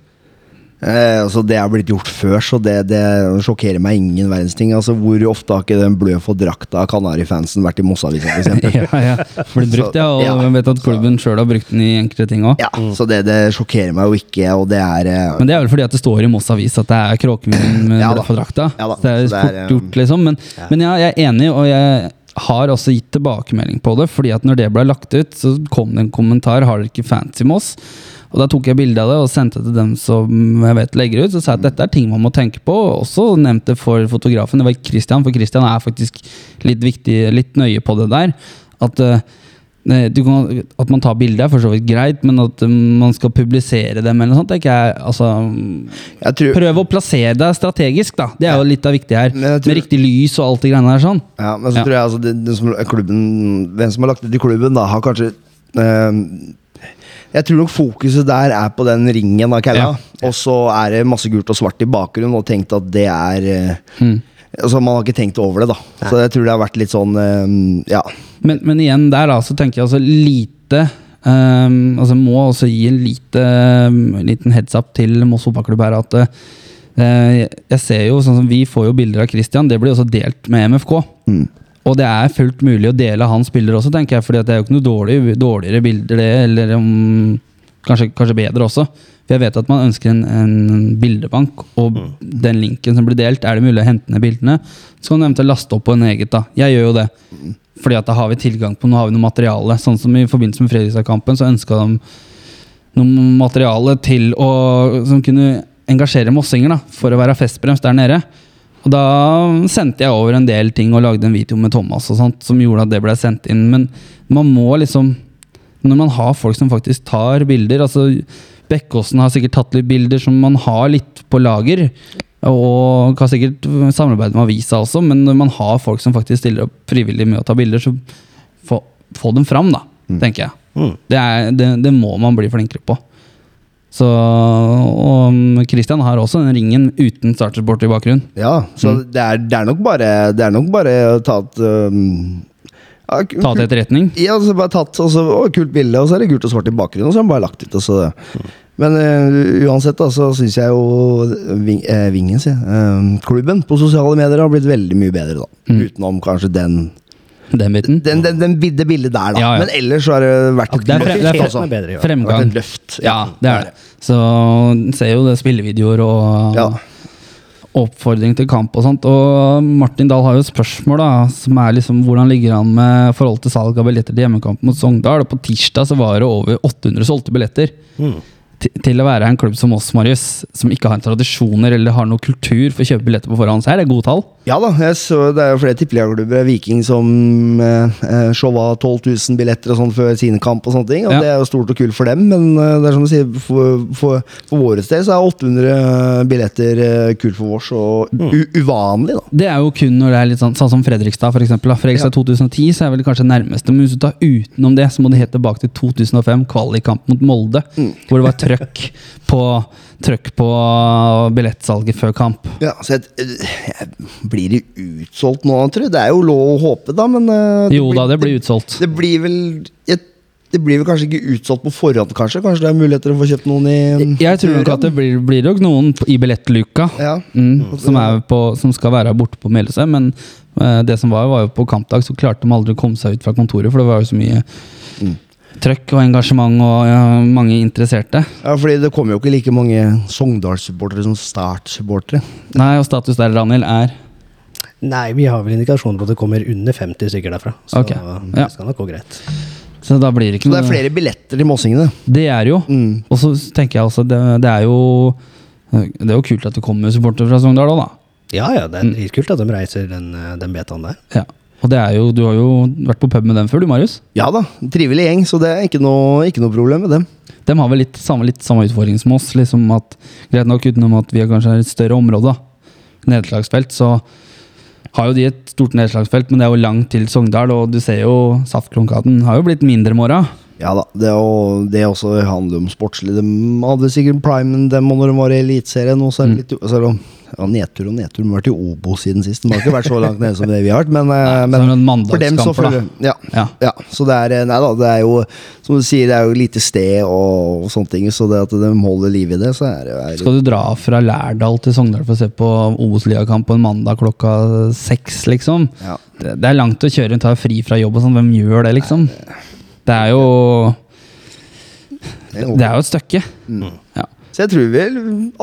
Eh, altså Det er blitt gjort før, så det, det sjokkerer meg ingen verdens ting. Altså Hvor ofte har ikke den blø for drakta Kanarifansen vært i Mossavisa, f.eks.? ja, ja. Blitt brukt, ja. Og Ja. jeg vet at klubben sjøl har brukt den i enkelte ting òg. Ja, så det, det sjokkerer meg jo ikke, og det er eh, Men det er vel fordi at det står i Moss Avis at det er Kråkemyren med Ja blød for drakta. Ja da, så det er fort um, gjort, liksom. Men, men ja, jeg er enig, og jeg har også gitt tilbakemelding på det. Fordi at når det ble lagt ut, så kom det en kommentar Har dere ikke fancy i Moss? Og Da tok jeg bilde av det og sendte det til dem som jeg vet legger ut. Så sa jeg at dette er ting man må tenke på. og Også nevnte for fotografen. Det var Christian, for Christian er faktisk litt viktig, litt nøye på det der. At eh, du kan, at man tar bilde er for så vidt greit, men at um, man skal publisere dem eller noe sånt, tenker jeg altså, Jeg tror Prøv å plassere deg strategisk, da. Det er jo litt av viktig her. Tror- Med riktig lys og alt det greiene der sånn. Ja, men så Ja. tror jeg altså det, det som, klubben, Hvem som har lagt det til klubben, da, har kanskje eh, Jeg tror nok fokuset der er på den ringen av Kalla. Ja. Og så er det masse gult og svart i bakgrunnen, og tenkt at det er eh, Mm. Altså Man har ikke tenkt over det, da. Så jeg tror det har vært litt sånn eh, Ja. Men, men igjen der, da, så tenker jeg altså lite um, Altså må også gi en lite, um, liten heads up til Moss fotballklubb her at uh, Jeg ser jo, sånn som vi får jo bilder av Christian, det blir også delt med MFK. Mm. Og det er fullt mulig å dele hans bilder også, tenker jeg. fordi det er jo ikke noe dårlig, dårligere bilder, det, eller um, kanskje, kanskje bedre også. For jeg vet at man ønsker en, en bildebank, og den linken som blir delt, er det mulig å hente ned bildene, så kan du eventuelt laste opp på en eget. da. Jeg gjør jo det. Fordi at da har vi tilgang på nå har vi noe materiale. Sånn som i forbindelse med Fredrikstad-kampen, så ønska de noe materiale til å som kunne engasjere mossinger da, for å være festbrems der nede. Og da sendte jeg over en del ting og lagde en video med Thomas og sånt, som gjorde at det ble sendt inn. Men man må liksom Når man har folk som faktisk tar bilder altså Bekkåsen har sikkert tatt litt bilder som man har litt på lager. Og kan sikkert samarbeide med avisa også, men når man har folk som faktisk stiller opp frivillig med å ta bilder, så få, få dem fram, da, tenker jeg. Mm. Det, er, det, det må man bli flinkere på. Så, og Christian har også den ringen uten startersport i bakgrunnen. ja så Mm. det, er, det er nok bare Det er nok bare tatt um, ja, Ta til etterretning. Ja, så bare tatt og så, å, Kult bilde, og så er det gult og svart i bakgrunnen. Og så har han bare lagt ut og så, Men uh, uansett da, så syns jeg jo ving, eh, Vingen, sier eh, klubben på sosiale medier har blitt veldig mye bedre, da. Mm. Utenom kanskje den Den biten. den, den, den, det bildet der, da. Ja, ja. Men ellers så har det vært et Det er, fre, det er løft. Altså. er bedre, ja. Det fremgang. Det løft. Ja, det er det. Så ser jo det spillevideoer og Ja. oppfordring til kamp og sånt. Og Martin Dahl har jo et spørsmål, da, som er liksom hvordan ligger han med forhold til salg av billetter til hjemmekamp mot Sogndal. Og på tirsdag så var det over 800 solgte billetter. Mm. Til, å være en klubb som oss, Marius, som ikke har en tradisjoner eller har noen kultur for å kjøpe billetter på forhånd, så er det gode tall. Ja da, jeg så det er jo flere tippeligaklubber. Viking som eh, eh, showa 12 000 billetter og sånn før sine kamp. og sånne ting Og Ja. Det er jo stort og kult for dem, men eh, det er som du sier, for, for, for våre del så er 800 billetter eh, kult for vårs og Mm. uvanlig, da. Det er jo kun når det er litt sånn, sånn som Fredrikstad, for eksempel. da. Fredrikstad 2010 så er vel kanskje nærmeste, men hvis du tar utenom det, så må det helt tilbake til 2005, kvalikkamp mot Molde, hvor det var trøkk på, trøkk på billettsalget før kamp. Ja, så jeg, jeg, Blir det utsolgt nå, tror jeg? Det er jo lov å håpe, da, men eh, Jo da, det blir utsolgt. Det, blir vel jeg, Det blir vel kanskje ikke utsolgt på forhånd, kanskje? Kanskje det er muligheter å få kjøpt noen i Jeg tror nok at det blir, blir nok noen i billettluka Ja. mm, som, på, som skal være borte på Meløse, men uh, det som var, var jo på kampdag, så klarte de aldri å komme seg ut fra kontoret, for det var jo så mye trøkk og engasjement og ja, mange interesserte. Ja, fordi det kommer jo ikke like mange Sogndal-supportere som Start-supportere. Nei, og status der, Daniel, er Nei, vi har vel indikasjoner på at det kommer under 50 stykker derfra. Så Ok, ja. det skal nok gå greit. Så da blir det ikke Så det er flere billetter til mossingene. Det er jo. Mm. Og så tenker jeg også, det, det er jo Det er jo kult at det kommer supportere fra Sogndal òg, da. Ja ja, det er Mm. dritkult at de reiser den, eh, den betaen der. Ja. Og det er jo, du har jo vært på pub med dem før, du, Marius. Ja da, trivelig gjeng, så det er ikke noe, ikke noe problem med dem. De har vel litt samme, litt samme utfordring som oss. liksom at Greit nok utenom at vi har kanskje er et større område, nedslagsfelt, så har jo de et stort nedslagsfelt, men det er jo langt til Sogndal, og du ser jo Saftkrokaten har jo blitt mindre med åra. Ja da, det, og, det også handler om sportslig. De hadde sikkert prime dem når de var i Eliteserien. Og så er det litt så er det, ja, nedtur og nedtur. Vi har vært i Obo siden sist. Det har ikke vært så langt nede som det vi har vært. Men, eh, men for dem så følger ja, Ja. ja. Så det er eh, Nei da, det er jo som du sier, det er jo lite sted og, sånne ting. Så det at de holder liv i det, så er det er, Skal du dra fra Lærdal til Sogndal for å se på Obos-ligakamp på en mandag klokka seks, liksom? ja. Det, det er langt å kjøre, ta fri fra jobb og sånn. Hvem gjør det, liksom? Det er jo det er Det er jo et stykke. Mm. Ja. Så jeg tror vel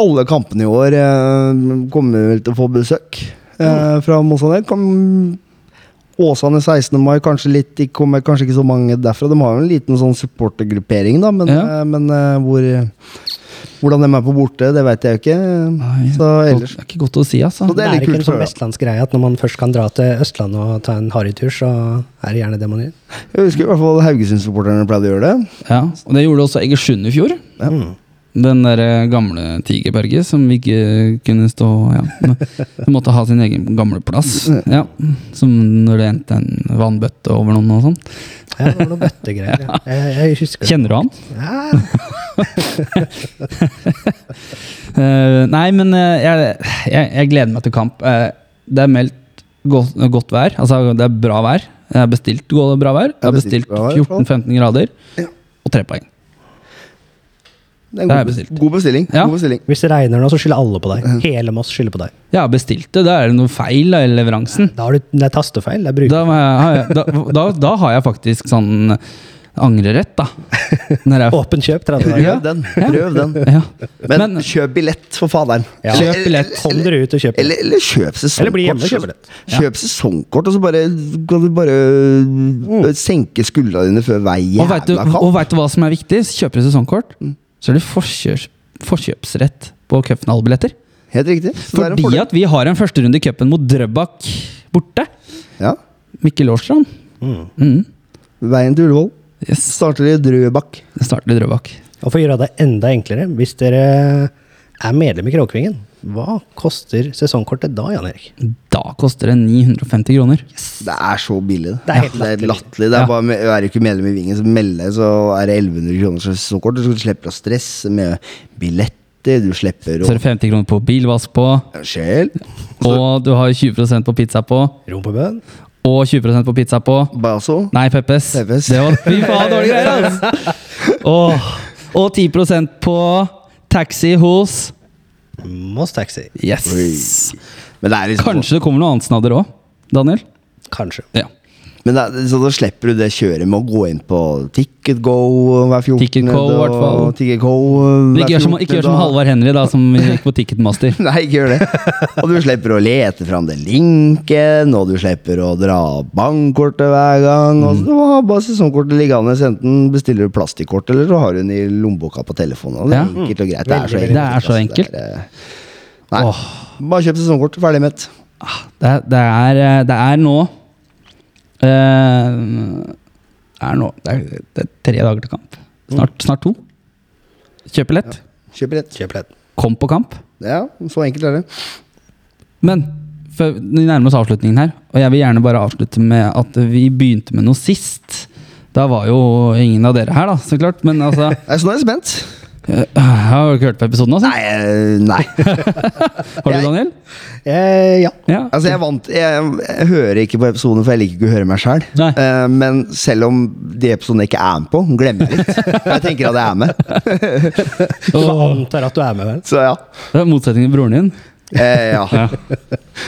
alle kampene i år eh, kommer vel til å få besøk eh, fra Mossanet. Kom Åsane 16. mai, kanskje litt, de kommer kanskje ikke så mange derfra. De har jo en liten sånn supportergruppering, da, men, Ja. eh, men eh, hvor hvordan de er på borte, det vet jeg jo ikke. Nei, Så ellers Det er ikke godt å si, altså. Så Det det er er ikke en sånn vestlandsgreie greie at når man først kan dra til Østlandet og ta en harrytur, så er det gjerne det man gjør. Jeg husker i hvert fall Haugesund-supporterne pleide å gjøre det. Ja, og det gjorde også Egersund i fjor. Mm. Den der eh, gamle Tigerberget som vi ikke kunne stå ja. Som måtte ha sin egen gamle plass. Ja, Som når det endte en vannbøtte over noen og sånn. Ja, det var noen bøttegreier. ja. Jeg, jeg husker det. Kjenner du han? Ja, Eh, nei, men eh, jeg, jeg, jeg gleder meg til kamp. Eh, det er meldt godt, godt vær. Altså, det er bra vær. Jeg har bestilt bra vær. Jeg har bestilt bestilt bra vær, i hvert fall. 14-15 grader Ja. og tre poeng. Det er en Det er god, bestilt. god bestilling. Ja. God bestilling. Hvis det regner nå, så skylder alle på deg. Hele Moss skylder på deg. Jeg har bestilt det. Da er det noe feil da, i leveransen. Da har du, det er tastefeil. Det er bruker. Da, har jeg, da, da, da har jeg faktisk sånn angrerett, da. Når jeg, Åpen kjøp 30 dager. Ja. Prøv den. Prøv den. ja. Men, Men- kjøp billett, for faderen. Ja. Kjøp billett. Kom dere ut og kjøp. Eller, eller kjøp sesongkort. Eller bli hjemme og kjøp billett. Kjøp sesongkort, og så bare, kan du bare mm. senke skuldrene dine før hver Mm. Og vet, du, og veit du hva som er viktig? Kjøper du sesongkort, så er det forkjørs, forkjøpsrett på cupfinalebilletter. Helt riktig. Så det er Fordi at vi har en førsterunde i cupen mot Drøbak borte. Ja. Mikkel Årstrand. Mm. Mm. Veien til Ullevål Yes. starter i Drøbak. Det starter i Drøbak. Og for å gjøre det enda enklere, hvis dere er medlem i Kråkvingen, hva koster sesongkortet da, Jan Erik? Da koster det 950 kroner. Det er så billig. Det er helt det er latterlig. latterlig. Det er Ja. bare, med- er du ikke medlem i Vingen, så meld deg, så er det 1100 kroner sesongkort. Du slipper å stresse med billetter, du slipper Så er det 50 kroner på bilvask på, Sjel. og du har 20% på pizza på, Rom på bønn. og 20% på pizza på. Baso. Nei, Peppes. Peppes. Det var fy faen dårlige greier, altså! og, Og 10% på taxi hos Moss Taxi. Yes! Oi. Men det er liksom Kanskje det kommer noe annet snadder òg, Daniel? Kanskje. Ja. Men det, er- så da slipper du det kjøret med å gå inn på Ticketgo hver 14. Ticketgo, da, hvert fall. og Ticketgo hver Ikke gjør som, ikke gjør som 14. Halvard Henry, da, som gikk på Ticketmaster. Nei, ikke gjør det. Og du slipper å lete fram den linken, og du slipper å dra bankkortet hver gang. Og så har bare sesongkortet liggende. Enten bestiller du plastikkort, eller så har du den i lommeboka på telefonen. Og det er Ja. enkelt og greit. Det er så enkelt. Det er så altså. enkelt. Er, eh, nei, Åh. bare kjøp sesongkort. Ferdig med det. Det, er- det, er, eh, er nå uh, Det er nå det er, det er tre dager til kamp. Snart, snart to. Kjøp billett. Kjøp rett. Kjøp lett. Kom på kamp. Ja, så enkelt er det. Men vi nærmer oss avslutningen her, og jeg vil gjerne bare avslutte med at vi begynte med noe sist. Da var jo ingen av dere her, da, så klart. Men altså Nei, så nå er jeg spent. Eh, Har du ikke hørt på episoden? Altså? Nei, eh, nei. Har du, Daniel? Eh, ja. Ja. Altså, jeg, vant, jeg, jeg hører ikke på episoden, for jeg liker ikke å høre meg sjøl. Uh, men selv om de episodene jeg ikke er med på, glemmer jeg litt. Jeg tenker at jeg er med. Så Åh, antar at du er med, vel? Så ja. det er motsetning til broren din. Eh, ja.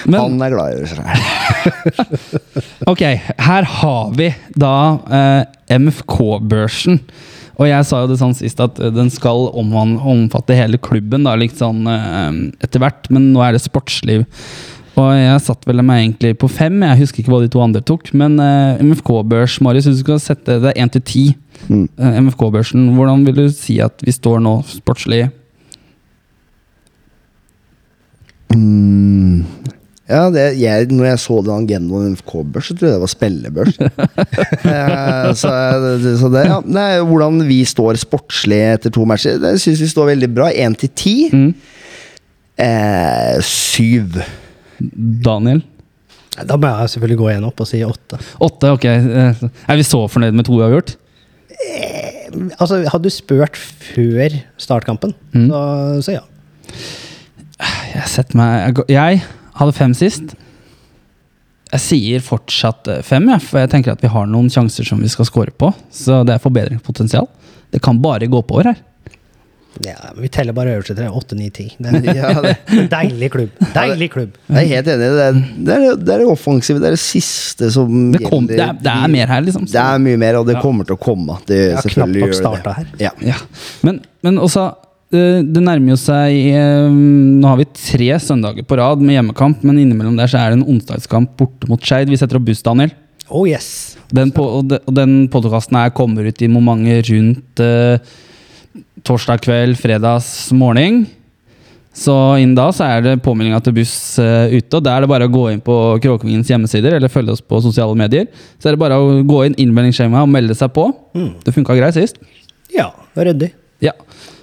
Men Han er glad i seg sjøl. Ok, her har vi da uh, MFK-børsen. Og jeg sa jo det sånn sist at eh, den skal omfatte hele klubben da, litt sånn eh, etter hvert. Men nå er det sportsliv. Og jeg satt vel meg egentlig på fem. Jeg husker ikke hva de to andre tok. Men uh, MFK-børs, Marius, hvis du skal sette det én til ti, Mm. eh, MFK-børsen, hvordan vil du si at vi står nå sportslig? Mm. Ja, det, jeg, når jeg så den agendaen NFK-børs, så trodde jeg det var spillebørs. Eh, så, så det, ja, det er jo hvordan vi står sportslig etter to matcher. det syns vi står veldig bra. Én til ti. Mm. Eh, syv. Daniel? Da må jeg selvfølgelig gå igjen opp og si åtte. Åtte, ok. Eh, Er vi så fornøyd med to vi har gjort? Altså, hadde du spurt før startkampen, Mm. så, så ja. Jeg setter meg jeg Jeg hadde fem sist. Jeg sier fortsatt eh, fem, ja, for jeg tenker at vi har noen sjanser som vi skal score på. Så det er forbedringspotensial. Det kan bare gå oppover her. ja. men Vi teller bare øverste tre. Åtte, ni, ti. Det Ja, det, en deilig klubb. Deilig klubb. jeg er helt enig. Det er det, er, det, er det offensive. Det er det siste som Det, kom, det, er, det er mer her, liksom. Det er mye mer, og det Ja. kommer til å komme. Det knapt selvfølgelig gjør det. her. Ja. Ja. Men, men også Det nærmer jo seg eh, Nå har vi tre søndager på rad med hjemmekamp, men innimellom der så er det en onsdagskamp borte mot Skeid. Vi setter opp buss, Daniel. Oh yes. Den, på, og de, og den podkasten her kommer ut i momentet rundt eh, torsdag kveld, fredags morgen. Så innen da så er det påmeldinga til buss uh, ute. og Da er det bare å gå inn på Kråkevingens hjemmesider eller følge oss på sosiale medier. Så er det bare å gå inn innmeldingsskjemaet og melde seg på. Mm. Det funka greit sist. Ja, ryddig. Ja.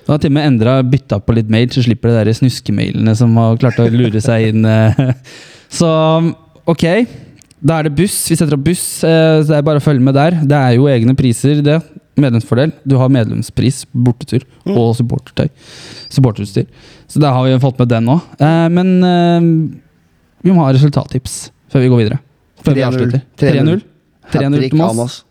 Du har til og med endra bytta på litt mail, så slipper de der snuskemailene som har klart å lure seg inn. eh. Så ok, da er det buss. Vi setter opp buss, eh, så det er bare å følge med der. Det er jo egne priser, det. Medlemsfordel. Du har medlemspris, bortetur og supportertøy. Supporterutstyr. Så da har vi fått med den òg. Men eh, vi må ha resultattips før vi går videre. Før vi avslutter. 3-0. 3-0 3-0 til. Moss.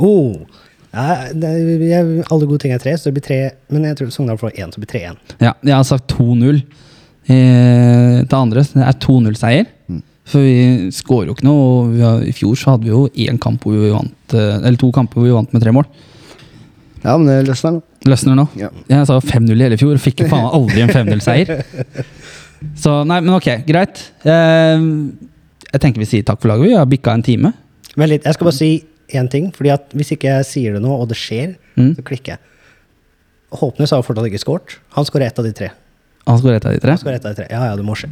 Oh. Ja, det, jeg, alle gode ting er tre, så det blir tre. Men jeg tror Sogndal får én, så det blir 3-1. Ja, jeg har sagt 2-0 eh, til andre. Det er 2-0-seier. Mm. For vi skårer jo ikke noe. og Vi har, I fjor så hadde vi jo én kamp hvor vi vant eh, Eller to kamper hvor vi vant med tre mål. Ja, men det løsner nå. Løsner nå. Ja. Jeg sa 5-0 i hele fjor, og fikk faen aldri en 5-0-seier. Så nei, men ok, greit. Eh, jeg tenker vi sier takk for laget. Vi har bikka en time. Vent litt, jeg skal bare si én ting. fordi at hvis ikke jeg sier det nå, og det skjer, Mm. så klikker jeg. Håpnes har fortsatt ikke skåret. Han skårer ett av de tre. Han skårer ett av de tre. Han skårer ett av de tre. Ja, ja, det må skje.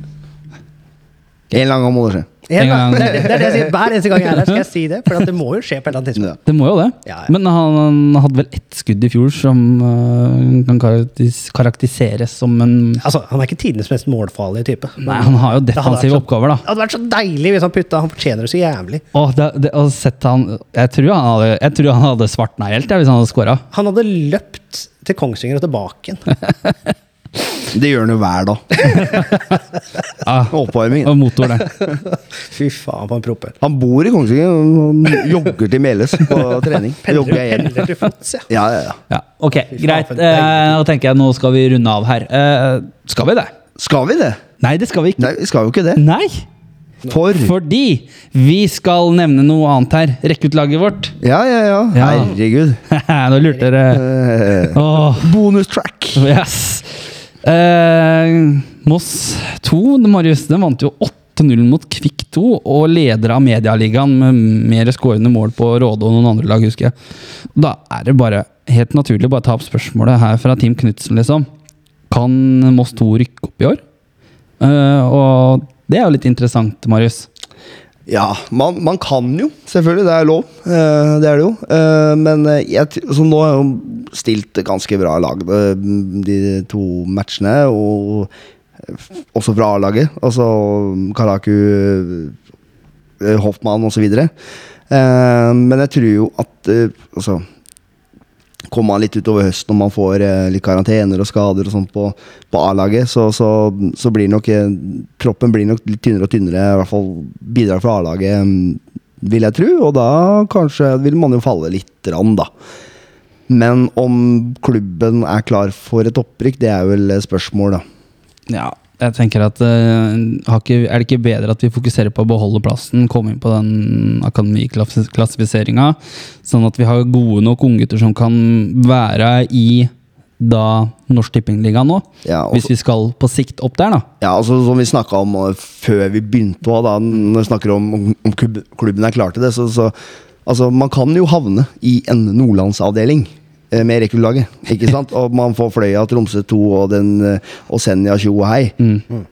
En lang gang må det skje. En gang. Det, er det, er det jeg sier hver eneste gang jeg er her. skal jeg si det, For det må jo skje på et eller annet tidspunkt. Det må jo det. Ja, ja. Men han, han hadde vel ett skudd i fjor som uh, kan karakteris- karakteriseres som en Altså, Han er ikke tidenes mest målfarlige type. Nei, han har jo defensive så- oppgaver, da. Det hadde vært så deilig hvis han putta. Han fortjener det så jævlig. Åh, det, det, å sette han, jeg, tror han hadde, jeg tror han hadde svartna helt jeg, hvis han hadde scora. Han hadde løpt til Kongsvinger og tilbake igjen. Det gjør han jo hver dag. Ah, Oppvarming. og motor det. Fy faen, for en propell. Han bor i Kongsvinger og jogger til Meløs på trening. Jogger Pendler, jeg hjem. til fots, ja. Ja, ja, ja. Ok, faen, greit. Eh, Nå tenker jeg nå skal vi runde av her. Eh, skal vi det? Skal vi det? Nei, det skal vi ikke. Nei, vi skal jo ikke det. Nei, For fordi vi skal nevne noe annet her. Rekke ut laget vårt. Ja, ja, ja. Ja. Herregud. nå lurte dere. Eh, Åh, bonus track. yes. Eh, Moss 2, Marius, den vant jo 8-0 mot Kvikk 2, og leder av Medialigaen med mer skårende mål på Råde og noen andre lag, husker jeg. Da er det bare helt naturlig bare ta opp spørsmålet her fra Team Knutsen, liksom. Kan Moss 2 rykke opp i år? Eh, og det er jo litt interessant, Marius. Ja, man, man kan jo, selvfølgelig. Det er lov. Eh, det er det jo. Eh, men eh, jeg, så nå har jeg jo stilt ganske bra lag de to matchene, og også fra A-laget. Altså Karaku, Hoffmann osv. Uh, men jeg tror jo at altså, Kommer man litt utover høsten når man får eh, litt karantener og skader og sånt på, på A-laget, så, så, så blir nok eh, troppen blir nok litt tynnere og tynnere. I hvert fall bidrag fra A-laget, mm, vil jeg tro. Og da kanskje vil man jo falle litt rann, da. Men om klubben er klar for et opprykk, det er vel et spørsmål, da. Ja, jeg tenker at eh, ikke, Er det ikke bedre at vi fokuserer på å beholde plassen, komme inn på den akademiklassifiseringa, sånn at vi har gode nok unggutter som kan være i da Norsk Tippingliga nå. Ja, også, hvis vi skal på sikt opp der, da. Ja, altså Som vi snakka om uh, før vi begynte, da, når vi snakker om om klubben er klar til det, så, så altså, Man kan jo havne i en nordlandsavdeling eh, med rekruttlaget. Ikke sant? Og man får Fløya, Tromsø 2 og, den, eh, og Senja, tjo og hei.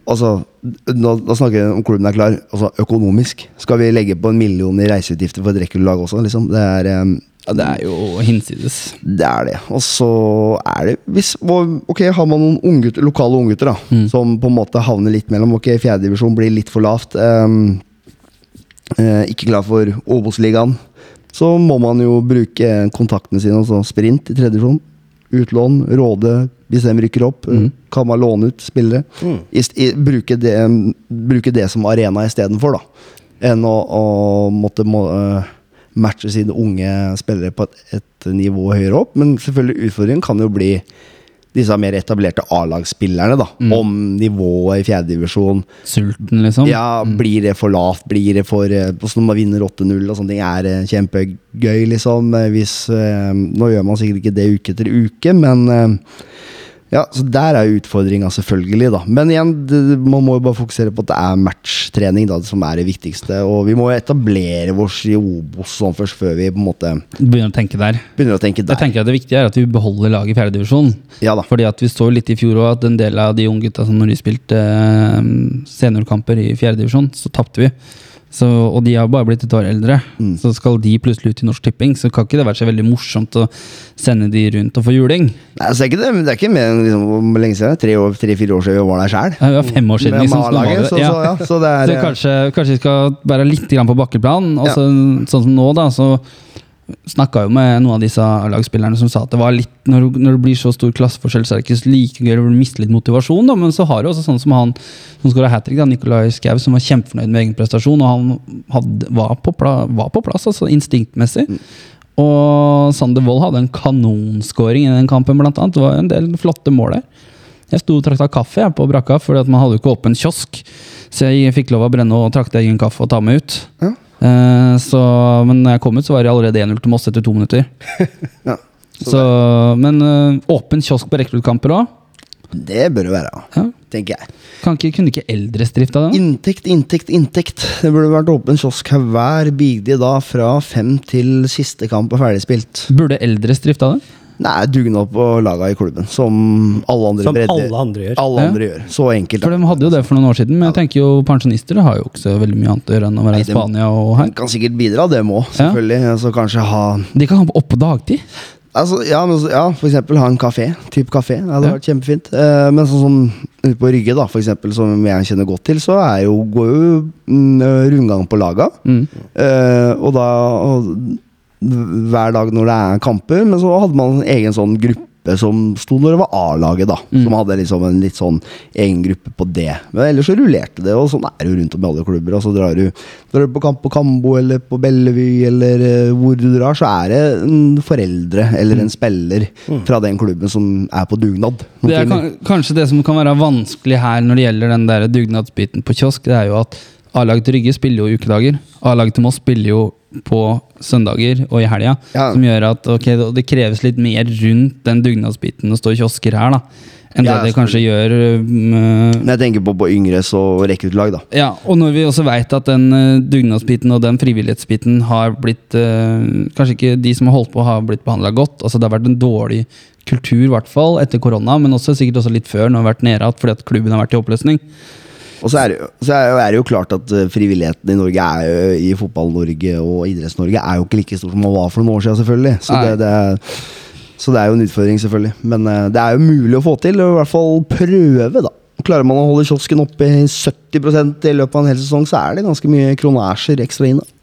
Altså, nå, nå snakker vi om klubben er klar. Altså, økonomisk. Skal vi legge på en million i reiseutgifter for et rekruttlag også? Liksom? Det er um, Ja, det er jo hinsides. det er det. Og så er det hvis, Ok, har man noen unggutter, lokale unggutter da, som på en måte havner litt mellom Ok, fjerdedivisjon blir litt for lavt. Um, uh, ikke klar for Obos-ligaen. Så må man jo bruke kontaktene sine. Altså sprint i tredje divisjon. Utlån, Råde, hvis de rykker opp. Kan man låne ut spillere. I, i, bruke, det, bruke det som arena istedenfor, da. Enn å, å måtte må, eh, matche sine unge spillere på et, et nivå høyere opp. Men selvfølgelig utfordringen kan jo bli disse mer etablerte A-lagsspillerne, da. Om nivået i fjerdedivisjon Sulten, liksom. ja, blir det for lavt? Blir det for eh, Også når man vinner 8-0 og sånne ting, er kjempegøy, liksom. eh, Hvis eh, Nå gjør man sikkert ikke det uke etter uke, men ja, så der er utfordringa, selvfølgelig, da. Men igjen, det, man må jo bare fokusere på at det er matchtrening da, som er det viktigste. Og vi må jo etablere oss i Obos sånn først, før vi på en måte Begynner å tenke der. begynner å tenke der. Jeg tenker at Det viktige er at vi beholder laget i fjerdedivisjon. Ja da. Fordi at vi så litt i fjor også at en del av de unge gutta som når de spilte eh, seniorkamper i fjerdedivisjon, så tapte vi. Så, og de har bare blitt et år eldre. Mm. Så skal de plutselig ut i Norsk Tipping, så kan ikke det være så veldig morsomt å sende de rundt og få juling. Nei, altså, det, er ikke det, det er ikke mer enn liksom, lenge siden? Tre-fire år, tre, år siden vi var der sjøl. Ja, er jo fem år siden. Liksom, så, var det- så, så, ja, så det er Så kanskje, kanskje vi skal være litt grann på bakkeplan. Og Ja. sånn som nå, da, så snakka jo med noen av disse A-lagsspillerne som sa at det var litt når, når det blir så stor klasseforskjell, så er det ikke like gøy å miste litt motivasjon. Da. Men så har du også sånn som han som skåra hat trick, Nicolai Skau, som var kjempefornøyd med egen prestasjon. Og han hadde, var, på pla, var på plass, altså instinktmessig. Og Sander Wold hadde en kanonskåring i den kampen, blant annet. Det var en del flotte mål der. Jeg sto og trakta kaffe jeg, på brakka, for man hadde jo ikke åpen kiosk. Så jeg fikk lov å brenne og trakte egen kaffe og ta med ut. Ja. Eh, så, men når jeg kom ut, så var det allerede 1-0 til Moss etter to minutter. ja. Så, men uh, åpen kiosk på rekruttkamper òg? Det bør det være, Ja. tenker jeg. Kan ikke, kunne ikke eldres drifta den? Inntekt, inntekt, inntekt. Det burde vært åpen kiosk her hver bigde da, fra fem til siste kamp er ferdigspilt. Burde eldres drifta den? Nei, dugnad på laga i klubben, som alle andre Som bredder- alle andre gjør. Alle Ja. andre gjør. Så enkelt. For de hadde jo det for noen år siden, men jeg tenker jo pensjonister har jo ikke så veldig mye annet å gjøre enn å være Nei, i Spania og her. De Kan sikkert bidra, det må, selvfølgelig. Altså kanskje ha De kan ha opp på dagtid. Altså, ja, men, ja, for eksempel ha en kafé. Typ kafé. Det hadde Ja. vært kjempefint. Eh, men sånn som ute på Rygge, da, for eksempel, som jeg kjenner godt til, så er jo, går jo mm, rundgang på laga. Mm. Eh, og da og, Hver dag når det er kamper. Men så hadde man en egen sånn gruppe som sto når det var A-laget, da. Mm. Som hadde liksom en litt sånn egen gruppe på det. Men ellers så rullerte det, og sånn er det jo rundt om i alle klubber. Og så drar du, drar du på kamp på Kambo eller på Bellevue eller eh, hvor du drar, så er det en foreldre eller en spiller fra den klubben som er på dugnad. Det er kan, kanskje det som kan være vanskelig her når det gjelder den der dugnadsbiten på kiosk, det er jo at A-laget til Rygge spiller jo ukedager. A-laget til Moss spiller jo på søndager og i helga. Ja. Som gjør at okay, det, kreves litt mer rundt den dugnadsbiten å stå i kiosker her, da. Enn Ja, det det kanskje gjør Når jeg tenker på, på yngres og rekruttlag, da. Ja, og når vi også veit at den uh, dugnadsbiten og den frivillighetsbiten har blitt uh, Kanskje ikke de som har holdt på, har blitt behandla godt. Altså Det har vært en dårlig kultur, i hvert fall etter korona, men også sikkert også litt før, når vi har vært nede igjen fordi at klubben har vært i oppløsning. Og så er, så er, det jo klart at eh, frivilligheten i Norge er i Fotball-Norge og Idretts-Norge er jo ikke like stor som den var for noen år siden, selvfølgelig. Så det, det er, så det er jo en utfordring, selvfølgelig. Men eh, det er jo mulig å få til, og i hvert fall prøve, da. Klarer man å holde kiosken oppe i 70% i løpet av en hel sesong, så er det ganske mye kronasjer ekstra inn. da.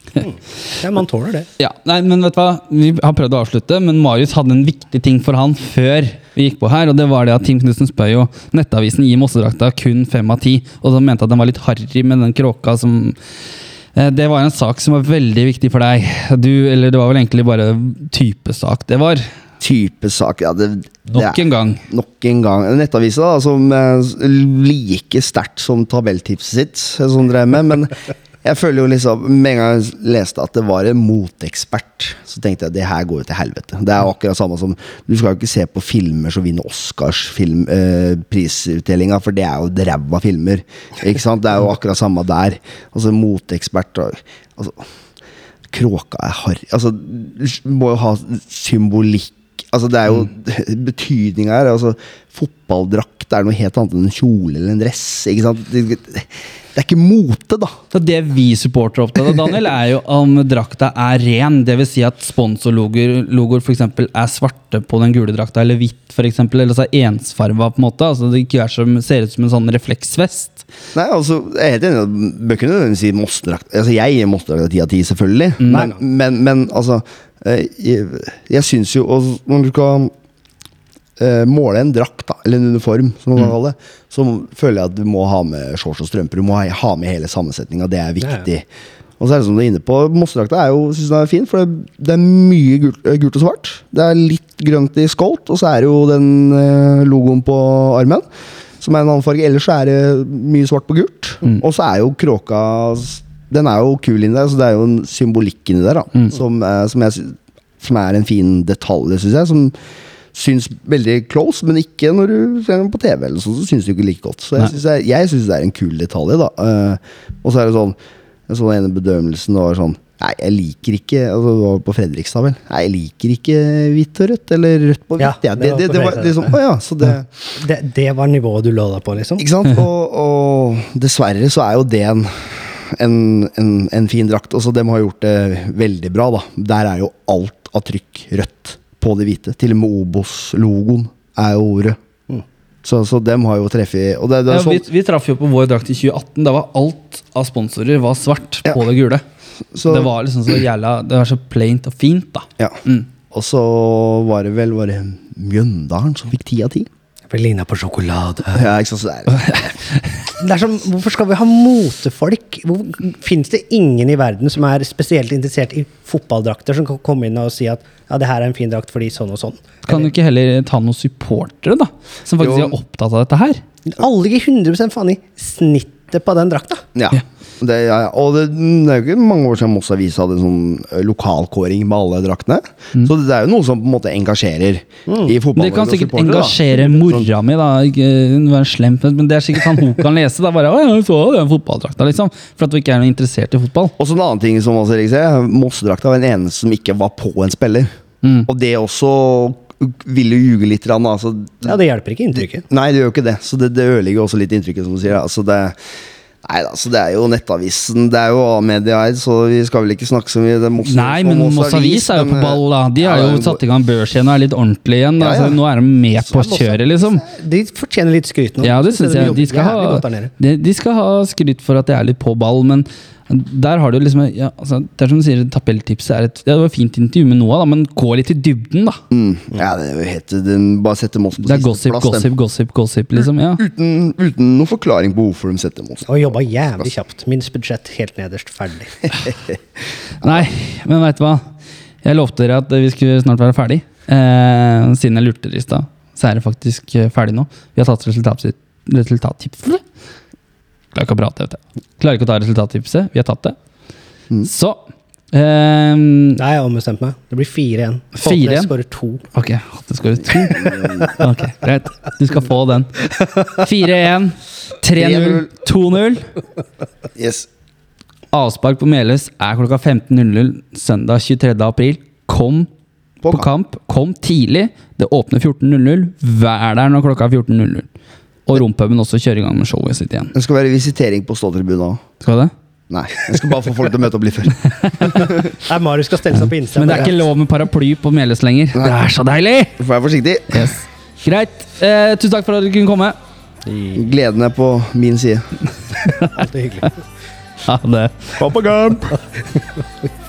Ja, man tåler det. Ja, nei, men vet du hva? Vi har prøvd å avslutte, men Marius hadde en viktig ting for han før vi gikk på her, og det var det at Team Knutsen spør jo Nettavisen gir Mossedrakta kun fem av ti, og så mente at den var litt harry med den kråka som Eh, Det var en sak som var veldig viktig for deg. Du, eller det var vel egentlig bare typesak det var. Typesak, ja, det, det Nok er- en gang. Nok en gang. Nettavisa, da, som er like sterkt som tabelltipset sitt, som drev med. Men Jeg føler jo liksom Med en gang jeg leste at det var en moteekspert, så tenkte jeg at det her går jo til helvete. Det er jo akkurat samme som Du skal jo ikke se på filmer som vinner Oscars film, eh, for det er jo ræva filmer. Ikke sant? Det er jo akkurat samme der. Altså moteekspert altså, Kråka er harry Altså, du må jo ha symbolikk Altså, det er jo betydninga her. Altså, fotballdrakt er noe helt annet enn en kjole eller en dress. Ikke sant? Det, det er ikke mote, da. Så det vi supportere er opptatt av, Daniel, er jo om drakta er ren. Dvs. Si at sponsorlogoer eksempel er svarte på den gule drakta, eller hvitt, eksempel, eller så er ensfarva. på en måte Altså det ikke er som, ser ut som en sånn refleksvest. Nei, altså, jeg er helt enig. Bør ikke nødvendigvis si. Altså, jeg gir Mossedrakt ti av ti, selvfølgelig. Men, men, men altså Jeg, jeg syns jo og Når du skal eh, måle en drakt, da, eller en uniform, som man kan kalle det, så føler jeg at du må ha med shorts og strømper. Du må ha, med hele sammensetninga. Det er viktig. Og så er det som du er inne på, Mossedrakta er jo, synes den er fin, for det, det er mye gult, eh, gult og svart. Det er litt grønt i skolt, og så er det jo den eh, logoen på armen. Som er en annen farge. Ellers så er det mye svart på gult. Og så er jo kråka Den er jo kul inni der, så det er jo en symbolikk inni der, da. Som, eh, som, jeg, som er en fin detalj, syns jeg. Som syns veldig close, men ikke når du ser den på TV, eller sånn, så syns du ikke like godt. Så jeg syns det, er- jeg synes det er en kul detalj, da. Uh, og så er det sånn Jeg så den ene bedømmelsen var sånn Nei, jeg liker ikke altså Det var på Fredrikstad, vel. Nei, jeg liker ikke hvitt og rødt, eller rødt på hvitt. Ja, det, det var det, det var liksom Å ja, så det Det, det var nivået du lå deg på, liksom? Ikke sant? Og, og dessverre så er jo det en, en, en, en fin drakt. Også dem har gjort det veldig bra, da. Der er jo alt av trykk rødt på det hvite. Til og med Obos-logoen er jo rød. Så, så dem har jo treffet Og det, det Ja, er sånn, vi, vi traff jo på vår drakt i 2018. Da var alt av sponsorer var svart Ja. på det gule. så, Det var liksom så jævla Det var så plaint og fint, da. ja. Mm. Og så var det vel var det Mjøndalen som fikk ti av ti. For det ligna på sjokolade. Ja, ikke sant? Så det er, Det er som, hvorfor skal vi ha motefolk? Fins det ingen i verden som er spesielt interessert i fotballdrakter, som kan komme inn og si at ja, det her er en fin drakt fordi sånn og sånn? Kan du ikke heller ta noen supportere, da? Som faktisk Jo. er opptatt av dette her? Alle gir 100 faen i snittet på den drakta. ja. Ja. Det, ja, ja. Og det, det er jo ikke mange år siden Moss Avis hadde en sånn lokalkåring med alle draktene. Så det er jo noe som på en måte engasjerer i fotball. Det kan sikkert engasjere mora mi, da. Ikke slem, men det er sikkert sånn hun kan lese. da Bare, jeg så den fotballdrakta, liksom. For at hun ikke er noe interessert i fotball. Og så en annen ting som også Erik ser, Moss-drakta var den eneste som ikke var på en spiller. Mm. Og det også vil jo ljuge litt. Altså, Ja, Det hjelper ikke inntrykket. Nei, det gjør jo ikke det. Så det, det ødelegger også litt inntrykket, som du sier. Altså, det, nei da, så det er jo Nettavisen. Det er jo A-media her, så vi skal vel ikke snakke så mye. Det Moss, Nei, men Moss Avis er jo på ball, da. De har ja, jo satt i gang børs igjen og er litt ordentlig igjen. Da. Ja, ja. Altså, nå er de med på kjøret, liksom. De fortjener litt skryt nå. Ja, det syns jeg. De skal, ha, de, de skal ha skryt for at det er litt på ball, men der har du liksom ja, altså, Det er som du sier, tabelltipset er et ja, Det var et fint intervju med Noah, da, men gå litt i dybden, da. Mm, ja, det er jo helt den, Bare sette Moss på Det er gossip, plass. gossip, gossip, gossip, liksom. Ja. Uten, uten noen forklaring på hvorfor de setter Moss. Og jobba jævlig kjapt. Minst budsjett helt nederst. Ferdig. Nei, men veit du hva? Jeg lovte dere at vi skulle snart være ferdig. Eh, siden jeg lurte dere i stad, så er det faktisk eh, ferdig nå. Vi har tatt resultat, resultattips. Klarer ikke å prate, vet du. Klarer ikke å ta resultattipset. Vi har tatt det. Så Um, Nei, jeg har ombestemt meg. Det blir fire igjen. Fire igjen? skårer to. Ok, det skårer to. Ok, Greit. Du skal få den. 4-1, 3-0, 2-0. Yes. Avspark på Meløs er klokka 15.00 søndag 23. april. Kom På på kamp. Kom tidlig. Det åpner 14.00. Vær der når klokka er 14.00. Og Rompuben også kjører i gang med showet sitt igjen. Det skal være visitering på ståtribunen òg. Skal det? Nei, jeg skal bare få folk til å møte opp litt før. Nei, Marius skal stelle seg på innsida. Men det er ikke lov med paraply på Meløs lenger. Det er så deilig! Du får være forsiktig. Yes. Greit. Eh, tusen takk for at du kunne komme. Gleden er på min side. Alltid hyggelig. Ha det. Papagamp!